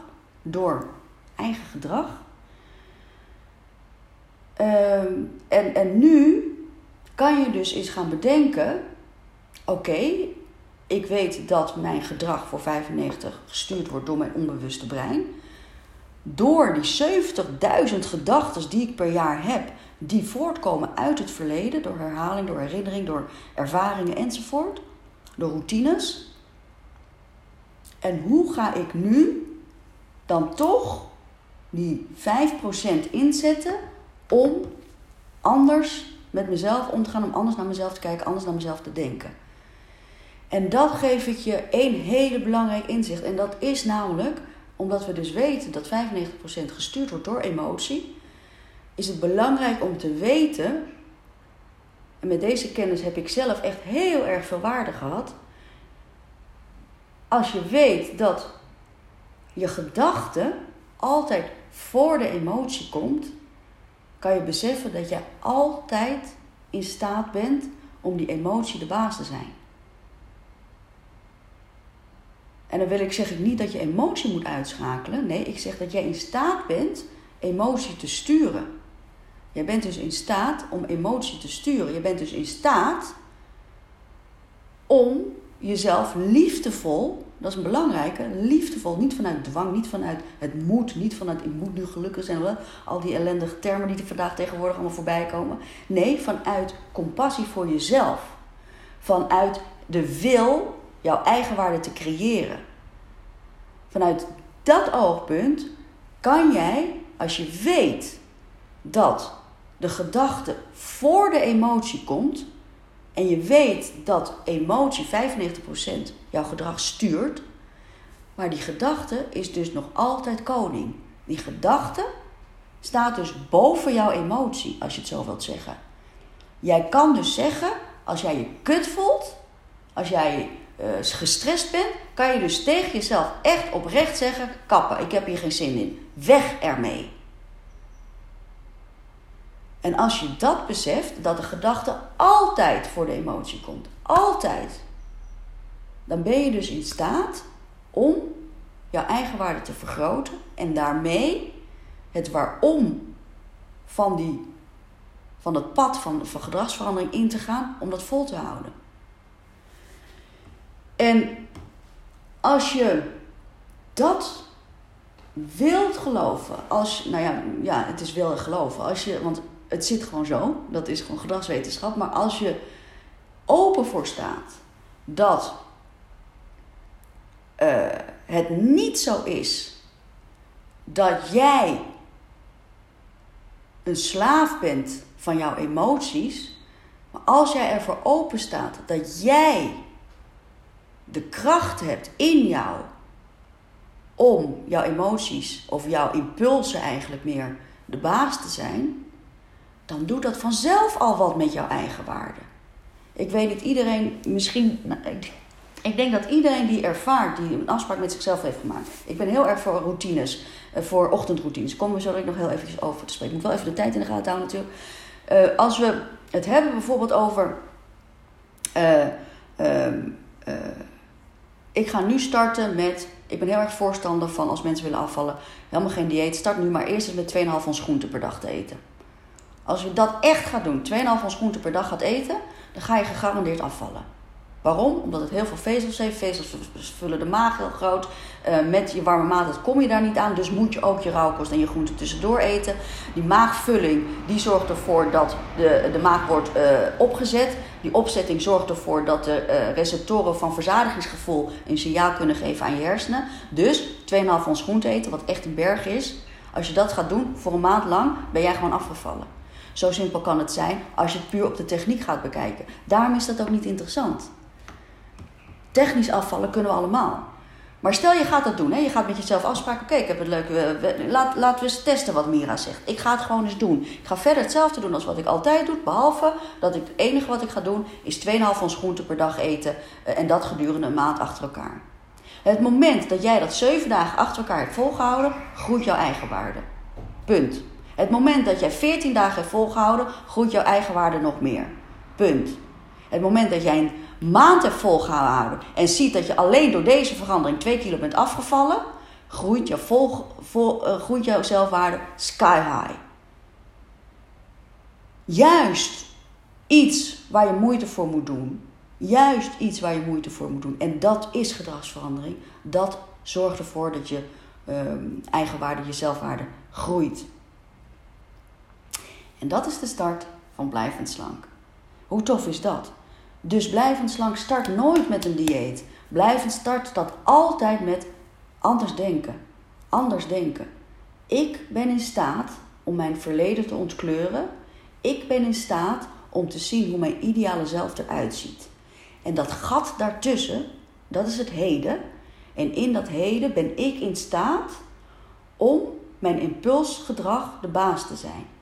door eigen gedrag. Um, en, en nu kan je dus eens gaan bedenken oké, ik weet dat mijn gedrag voor 95 gestuurd wordt door mijn onbewuste brein. Door die 70.000 gedachten die ik per jaar heb, die voortkomen uit het verleden, door herhaling, door herinnering, door ervaringen enzovoort, door routines. En hoe ga ik nu dan toch die 5% inzetten om anders met mezelf om te gaan, om anders naar mezelf te kijken, anders naar mezelf te denken? En dat geef ik je één hele belangrijk inzicht. En dat is namelijk, omdat we dus weten dat 95% gestuurd wordt door emotie, is het belangrijk om te weten, en met deze kennis heb ik zelf echt heel erg veel waarde gehad, als je weet dat je gedachte altijd voor de emotie komt, kan je beseffen dat je altijd in staat bent om die emotie de baas te zijn. En dan wil ik zeggen niet dat je emotie moet uitschakelen. Nee, ik zeg dat jij in staat bent emotie te sturen. Jij bent dus in staat om emotie te sturen. Je bent dus in staat om jezelf liefdevol, dat is een belangrijke, liefdevol, niet vanuit dwang, niet vanuit het moet, niet vanuit ik moet nu gelukkig zijn, al die ellendige termen die er vandaag tegenwoordig allemaal voorbij komen. Nee, vanuit compassie voor jezelf. Vanuit de wil jouw eigen waarde te creëren. Vanuit dat oogpunt kan jij, als je weet dat de gedachte voor de emotie komt en je weet dat emotie 95% jouw gedrag stuurt, maar die gedachte is dus nog altijd koning. Die gedachte staat dus boven jouw emotie, als je het zo wilt zeggen. Jij kan dus zeggen, als jij je kut voelt, als jij uh, gestrest bent, kan je dus tegen jezelf echt oprecht zeggen: kappen, ik heb hier geen zin in. Weg ermee. En als je dat beseft, dat de gedachte altijd voor de emotie komt, altijd, dan ben je dus in staat om jouw eigen waarde te vergroten en daarmee het waarom van, die, van het pad van, van gedragsverandering in te gaan, om dat vol te houden. En als je dat wilt geloven, als, nou ja, ja, het is willen geloven, als je, want het zit gewoon zo, dat is gewoon gedragswetenschap, maar als je open voor staat dat uh, het niet zo is dat jij een slaaf bent van jouw emoties, Maar als jij ervoor open staat dat jij de kracht hebt in jou om jouw emoties of jouw impulsen eigenlijk meer de baas te zijn, dan doet dat vanzelf al wat met jouw eigen waarde. Ik weet niet, iedereen, misschien, nou, ik denk dat iedereen die ervaart, die een afspraak met zichzelf heeft gemaakt. Ik ben heel erg voor routines, eh, voor ochtendroutines. Komen we zo nog heel eventjes over te spreken. Ik moet wel even de tijd in de gaten houden natuurlijk. Uh, als we het hebben bijvoorbeeld over... Uh, ik ga nu starten met... Ik ben heel erg voorstander van als mensen willen afvallen... helemaal geen dieet. Start nu maar eerst eens met 2,5 ons groente per dag te eten. Als je dat echt gaat doen, 2,5 ons groente per dag gaat eten... dan ga je gegarandeerd afvallen. Waarom? Omdat het heel veel vezels heeft. Vezels vullen de maag heel groot. Uh, met je warme maaltijd kom je daar niet aan. Dus moet je ook je rauwkost en je groenten tussendoor eten. Die maagvulling die zorgt ervoor dat de, de maag wordt uh, opgezet. Die opzetting zorgt ervoor dat de uh, receptoren van verzadigingsgevoel een signaal kunnen geven aan je hersenen. Dus 2,5 ons groente eten, wat echt een berg is. Als je dat gaat doen voor een maand lang, ben jij gewoon afgevallen. Zo simpel kan het zijn als je het puur op de techniek gaat bekijken. Daarom is dat ook niet interessant. Technisch afvallen kunnen we allemaal. Maar stel je gaat dat doen, hè? je gaat met jezelf afspraken. Oké, ik heb het leuk. laat, laten we eens testen wat Mira zegt. Ik ga het gewoon eens doen. Ik ga verder hetzelfde doen als wat ik altijd doe. Behalve dat ik het enige wat ik ga doen is 2,5 ons groente per dag eten. Eh, en dat gedurende een maand achter elkaar. Het moment dat jij dat 7 dagen achter elkaar hebt volgehouden, groeit jouw eigen waarde. Punt. Het moment dat jij 14 dagen hebt volgehouden, groeit jouw eigen waarde nog meer. Punt. Het moment dat jij een maand hebt volgehouden en ziet dat je alleen door deze verandering 2 kilo bent afgevallen, groeit, je vol, uh, groeit jouw zelfwaarde sky high. Juist iets waar je moeite voor moet doen. Juist iets waar je moeite voor moet doen. En dat is gedragsverandering. Dat zorgt ervoor dat je uh, eigenwaarde, je zelfwaarde groeit. En dat is de start van blijvend slank. Hoe tof is dat? Dus blijvend slank start nooit met een dieet. Blijvend start staat altijd met anders denken. Anders denken. Ik ben in staat om mijn verleden te ontkleuren. Ik ben in staat om te zien hoe mijn ideale zelf eruit ziet. En dat gat daartussen, dat is het heden. En in dat heden ben ik in staat om mijn impulsgedrag de baas te zijn.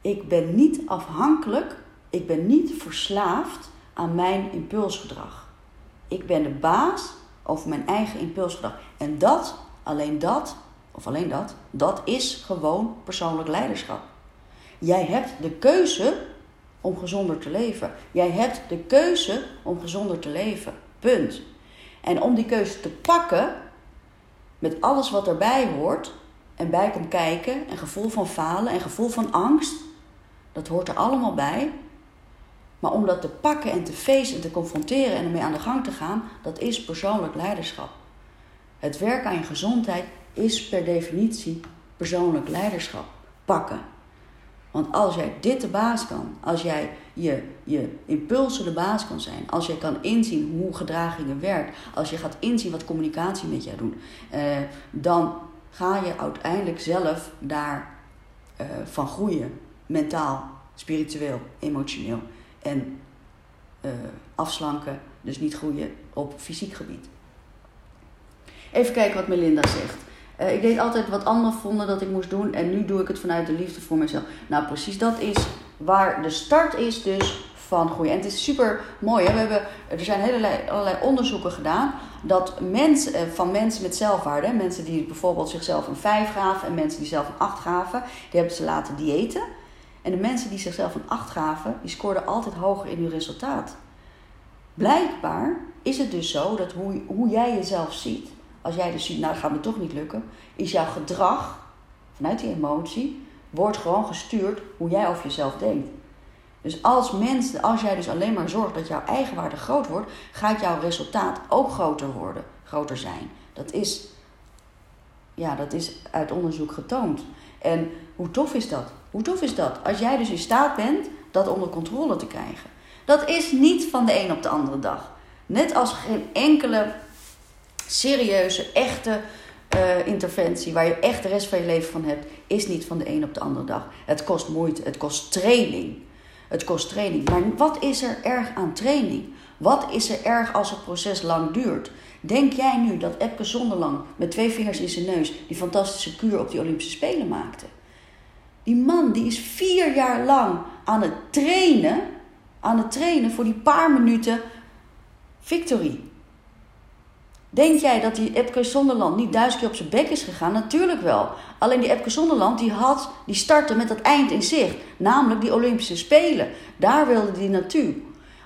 Ik ben niet afhankelijk, ik ben niet verslaafd aan mijn impulsgedrag. Ik ben de baas over mijn eigen impulsgedrag. En dat, alleen dat, of alleen dat, dat is gewoon persoonlijk leiderschap. Jij hebt de keuze om gezonder te leven. Jij hebt de keuze om gezonder te leven. Punt. En om die keuze te pakken, met alles wat erbij hoort en bij komt kijken, en gevoel van falen en gevoel van angst, dat hoort er allemaal bij. Maar om dat te pakken en te feesten en te confronteren en ermee aan de gang te gaan, dat is persoonlijk leiderschap. Het werk aan je gezondheid is per definitie persoonlijk leiderschap. Pakken. Want als jij dit de baas kan, als jij je, je impulsen de baas kan zijn, als jij kan inzien hoe gedragingen werkt, als je gaat inzien wat communicatie met jou doet, eh, dan ga je uiteindelijk zelf daar eh, van groeien. Mentaal, spiritueel, emotioneel en uh, afslanken, dus niet groeien op fysiek gebied. Even kijken wat Melinda zegt. Uh, ik deed altijd wat anderen vonden dat ik moest doen en nu doe ik het vanuit de liefde voor mezelf. Nou, precies dat is waar de start is dus van groeien. En het is super mooi. Hè? We hebben, er zijn allerlei, allerlei onderzoeken gedaan dat mensen, eh, van mensen met zelfwaarde, mensen die bijvoorbeeld zichzelf een 5 gaven en mensen die zelf een 8 gaven, die hebben ze laten diëten. En de mensen die zichzelf een 8 gaven, die scoorden altijd hoger in hun resultaat. Blijkbaar is het dus zo dat hoe, hoe jij jezelf ziet, als jij dus ziet, nou dat gaat me toch niet lukken, is jouw gedrag vanuit die emotie, wordt gewoon gestuurd hoe jij over jezelf denkt. Dus als mensen, als jij dus alleen maar zorgt dat jouw eigenwaarde groot wordt, gaat jouw resultaat ook groter worden, groter zijn. Dat is, ja, dat is uit onderzoek getoond. En hoe tof is dat? Hoe tof is dat? Als jij dus in staat bent dat onder controle te krijgen. Dat is niet van de een op de andere dag. Net als geen enkele serieuze, echte uh, interventie waar je echt de rest van je leven van hebt, is niet van de een op de andere dag. Het kost moeite, het kost training. Het kost training. Maar wat is er erg aan training? Wat is er erg als het proces lang duurt? Denk jij nu dat Epke Zonderlang met twee vingers in zijn neus die fantastische kuur op die Olympische Spelen maakte? Die man die is vier jaar lang aan het trainen, aan het trainen voor die paar minuten victory. Denk jij dat die Epke Zonderland niet duizend keer op zijn bek is gegaan? Natuurlijk wel. Alleen die Epke Zonderland die had, die startte met dat eind in zicht. Namelijk die Olympische Spelen. Daar wilde hij naartoe.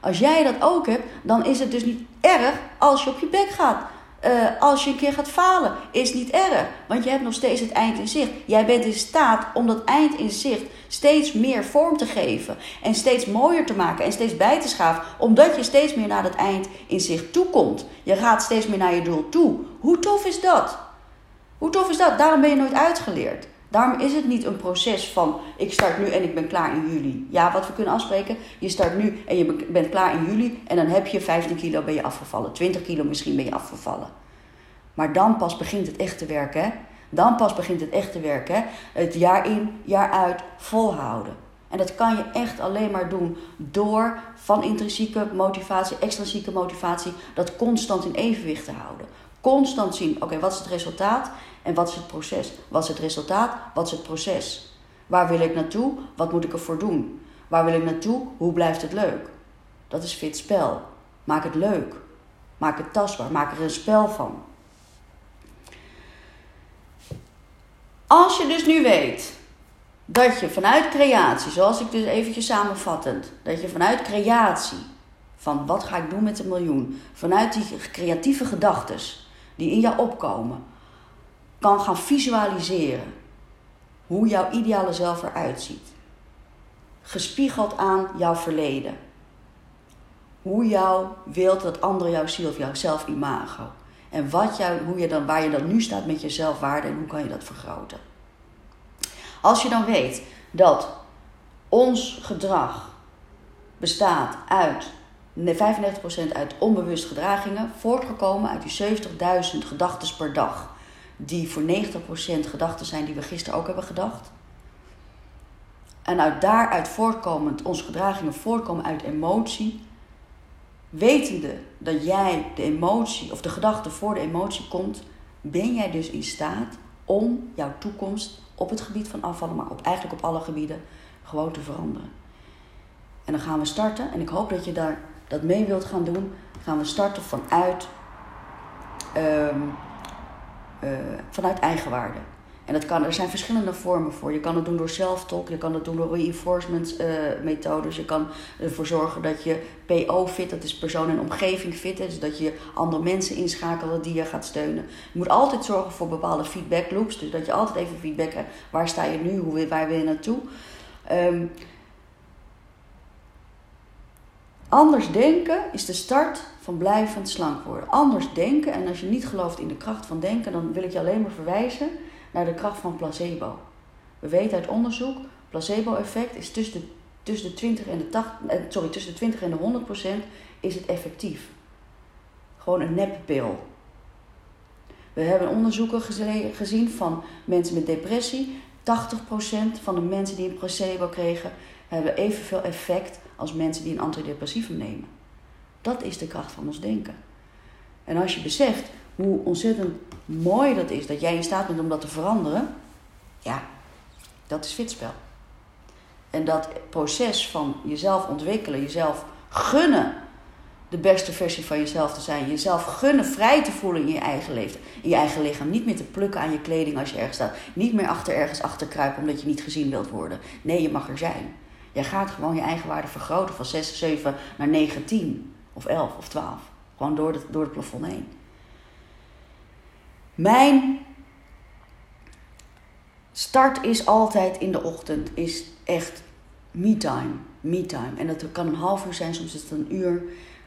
Als jij dat ook hebt, dan is het dus niet erg als je op je bek gaat. Uh, als je een keer gaat falen, is niet erg. Want je hebt nog steeds het eind in zicht. Jij bent in staat om dat eind in zicht steeds meer vorm te geven. En steeds mooier te maken en steeds bij te schaven. Omdat je steeds meer naar dat eind in zicht toe komt. Je gaat steeds meer naar je doel toe. Hoe tof is dat? Hoe tof is dat? Daarom ben je nooit uitgeleerd. Daarom is het niet een proces van ik start nu en ik ben klaar in juli. Ja, wat we kunnen afspreken, je start nu en je bent klaar in juli en dan heb je 15 kilo ben je afgevallen. 20 kilo misschien ben je afgevallen. Maar dan pas begint het echt te werken. Hè? Dan pas begint het echt te werken. Hè? Het jaar in, jaar uit volhouden. En dat kan je echt alleen maar doen door van intrinsieke motivatie, extrinsieke motivatie, dat constant in evenwicht te houden. Constant zien, oké, wat is het resultaat en wat is het proces? Wat is het resultaat? Wat is het proces? Waar wil ik naartoe? Wat moet ik ervoor doen? Waar wil ik naartoe? Hoe blijft het leuk? Dat is fit spel. Maak het leuk. Maak het tastbaar. Maak er een spel van. Als je dus nu weet dat je vanuit creatie, zoals ik dus eventjes samenvattend, dat je vanuit creatie, van wat ga ik doen met een miljoen, vanuit die creatieve gedachten die in jou opkomen, kan gaan visualiseren hoe jouw ideale zelf eruit ziet. Gespiegeld aan jouw verleden. Hoe jou wilt dat anderen jou zien of jouw zelfimago. En wat jou, hoe je dan, waar je dan nu staat met je zelfwaarde en hoe kan je dat vergroten. Als je dan weet dat ons gedrag bestaat uit 95% uit onbewust gedragingen, voortgekomen uit die 70.000 gedachten per dag die voor 90% gedachten zijn die we gisteren ook hebben gedacht. En uit daaruit voortkomend, onze gedragingen voortkomen uit emotie. Wetende dat jij de emotie of de gedachte voor de emotie komt, ben jij dus in staat om jouw toekomst op het gebied van afvallen, maar op, eigenlijk op alle gebieden, gewoon te veranderen. En dan gaan we starten, en ik hoop dat je daar dat mee wilt gaan doen. Gaan we starten vanuit um, uh, vanuit eigenwaarde. En dat kan, er zijn verschillende vormen voor. Je kan het doen door self-talk, je kan het doen door reinforcement uh, methodes. Je kan ervoor zorgen dat je PO fit, dat is persoon en omgeving fit. Dus dat je andere mensen inschakelt die je gaat steunen. Je moet altijd zorgen voor bepaalde feedback loops. Dus dat je altijd even feedback hebt. Waar sta je nu? Hoe, waar wil je naartoe? Um, Anders denken is de start van blijvend slank worden. Anders denken, en als je niet gelooft in de kracht van denken, dan wil ik je alleen maar verwijzen naar de kracht van placebo. We weten uit onderzoek, placebo-effect is tussen de, tussen de 20 en de 80, eh, sorry, tussen de 20 en de 100 procent is het effectief. Gewoon een neppil. We hebben onderzoeken gezien van mensen met depressie. 80% van de mensen die een placebo kregen, hebben evenveel effect als mensen die een antidepressivum nemen. Dat is de kracht van ons denken. En als je beseft hoe ontzettend mooi dat is dat jij in staat bent om dat te veranderen, ja, dat is fitspel. En dat proces van jezelf ontwikkelen, jezelf gunnen de beste versie van jezelf te zijn, jezelf gunnen vrij te voelen in je eigen leven, in je eigen lichaam, niet meer te plukken aan je kleding als je ergens staat, niet meer achter ergens achter kruipen omdat je niet gezien wilt worden. Nee, je mag er zijn. Jij gaat gewoon je eigen waarde vergroten van 6, 7 naar 9, 10 of 11 of 12. Gewoon door, het, door het plafond heen. Mijn start is altijd in de ochtend, is echt me-time. Me-time. En dat kan een half uur zijn, soms is het een uur.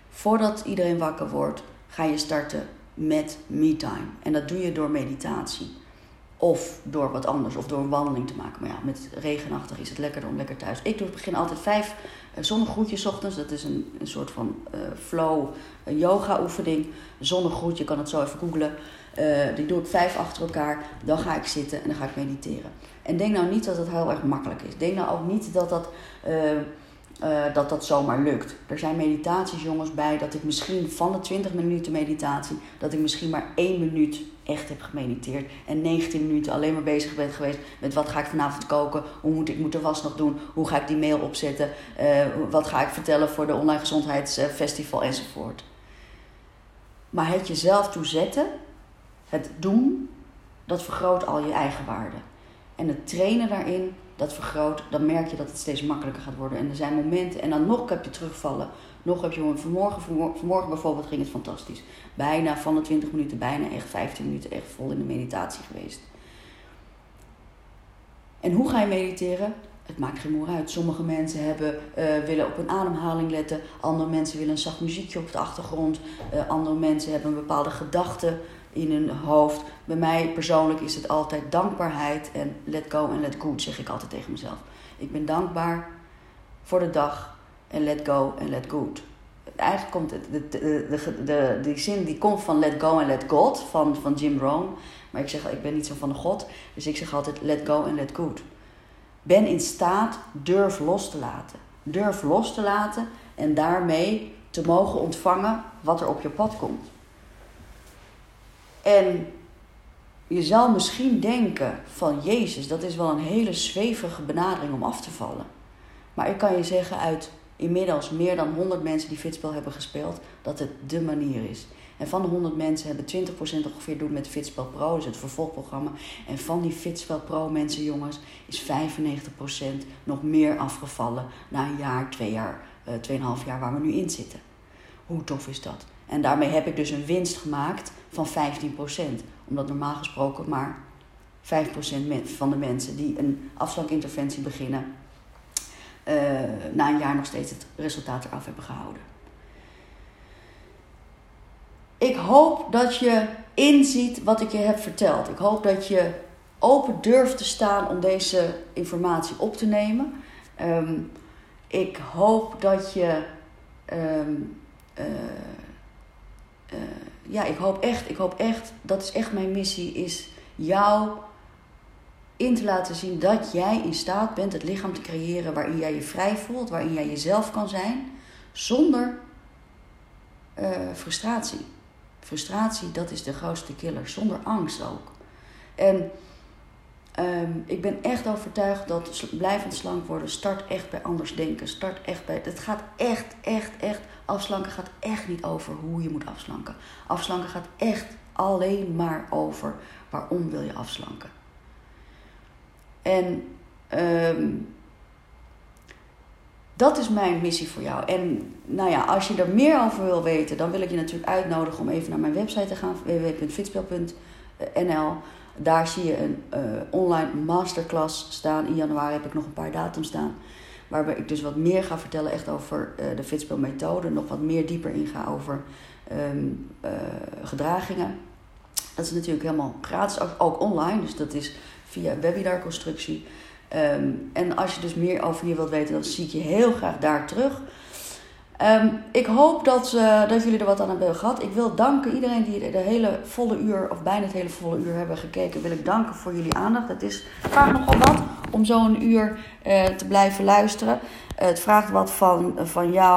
Voordat iedereen wakker wordt, ga je starten met me-time. En dat doe je door meditatie. Of door wat anders, of door een wandeling te maken. Maar ja, met regenachtig is het lekkerder om lekker thuis. Ik doe het begin altijd vijf uh, zonnegroetjes ochtends. Dat is een, een soort van uh, flow yoga oefening. Zonnegroet, je kan het zo even googlen. Uh, die doe ik vijf achter elkaar. Dan ga ik zitten en dan ga ik mediteren. En denk nou niet dat het heel erg makkelijk is. Denk nou ook niet dat dat eh, dat dat zomaar lukt. Er zijn meditaties, jongens, bij dat ik misschien van de 20 minuten meditatie, dat ik misschien maar één minuut echt heb gemediteerd. En 19 minuten alleen maar bezig ben geweest met wat ga ik vanavond koken, hoe moet ik moet de was nog doen, hoe ga ik die mail opzetten, uh, wat ga ik vertellen voor de online gezondheidsfestival enzovoort. Maar het jezelf toezetten, het doen, dat vergroot al je eigen waarde. En het trainen daarin, dat vergroot, dan merk je dat het steeds makkelijker gaat worden. En er zijn momenten, en dan nog heb je terugvallen. Nog heb je vanmorgen, vanmorgen bijvoorbeeld ging het fantastisch. Bijna van de 20 minuten, bijna echt 15 minuten echt vol in de meditatie geweest. En hoe ga je mediteren? Het maakt geen moer uit. Sommige mensen hebben, uh, willen op hun ademhaling letten. Andere mensen willen een zacht muziekje op de achtergrond. Uh, andere mensen hebben een bepaalde gedachte in hun hoofd. Bij mij persoonlijk is het altijd dankbaarheid en let go en let good, zeg ik altijd tegen mezelf. Ik ben dankbaar voor de dag en let go en let good. Eigenlijk komt de, de, de, die zin die komt van let go en let God van, van Jim Rohn. Maar ik zeg, ik ben niet zo van de God. Dus ik zeg altijd let go en let good. Ben in staat, durf los te laten. Durf los te laten en daarmee te mogen ontvangen wat er op je pad komt. En je zal misschien denken van Jezus, dat is wel een hele zwevige benadering om af te vallen. Maar ik kan je zeggen uit inmiddels meer dan 100 mensen die Fitspel hebben gespeeld, dat het de manier is. En van de 100 mensen hebben 20% ongeveer doen met Fitspel Pro, dus het vervolgprogramma. En van die Fitspel Pro mensen, jongens, is 95% nog meer afgevallen na een jaar, twee jaar, uh, tweeënhalf jaar waar we nu in zitten. Hoe tof is dat? En daarmee heb ik dus een winst gemaakt van 15%. Omdat normaal gesproken maar 5% van de mensen die een afslankinterventie beginnen, uh, na een jaar nog steeds het resultaat eraf hebben gehouden. Ik hoop dat je inziet wat ik je heb verteld. Ik hoop dat je open durft te staan om deze informatie op te nemen. Um, ik hoop dat je um, uh, uh, ja, ik hoop echt, ik hoop echt, dat is echt mijn missie, is jou in te laten zien dat jij in staat bent het lichaam te creëren waarin jij je vrij voelt, waarin jij jezelf kan zijn, zonder uh, frustratie. Frustratie, dat is de grootste killer, zonder angst ook. En um, ik ben echt overtuigd dat blijvend slank worden start echt bij anders denken. Start echt bij. Het gaat echt, echt, echt Afslanken gaat echt niet over hoe je moet afslanken. Afslanken gaat echt alleen maar over waarom wil je afslanken. En um, dat is mijn missie voor jou. En nou ja, als je er meer over wil weten, dan wil ik je natuurlijk uitnodigen om even naar mijn website te gaan, www.fitspel.nl. Daar zie je een uh, online masterclass staan. In januari heb ik nog een paar datums staan. Waarbij ik dus wat meer ga vertellen echt over uh, de fitspelmethode. Nog wat meer dieper inga over um, uh, gedragingen. Dat is natuurlijk helemaal gratis, ook, online. Dus dat is via webinarconstructie. Um, en als je dus meer over hier wilt weten, dan zie ik je heel graag daar terug. Um, ik hoop dat, uh, dat jullie er wat aan hebben gehad. Ik wil danken iedereen die de hele volle uur, of bijna het hele volle uur hebben gekeken. Wil ik danken voor jullie aandacht. Het is vaak nogal wat om zo'n uur uh, te blijven luisteren. Uh, het vraagt wat van, van jou.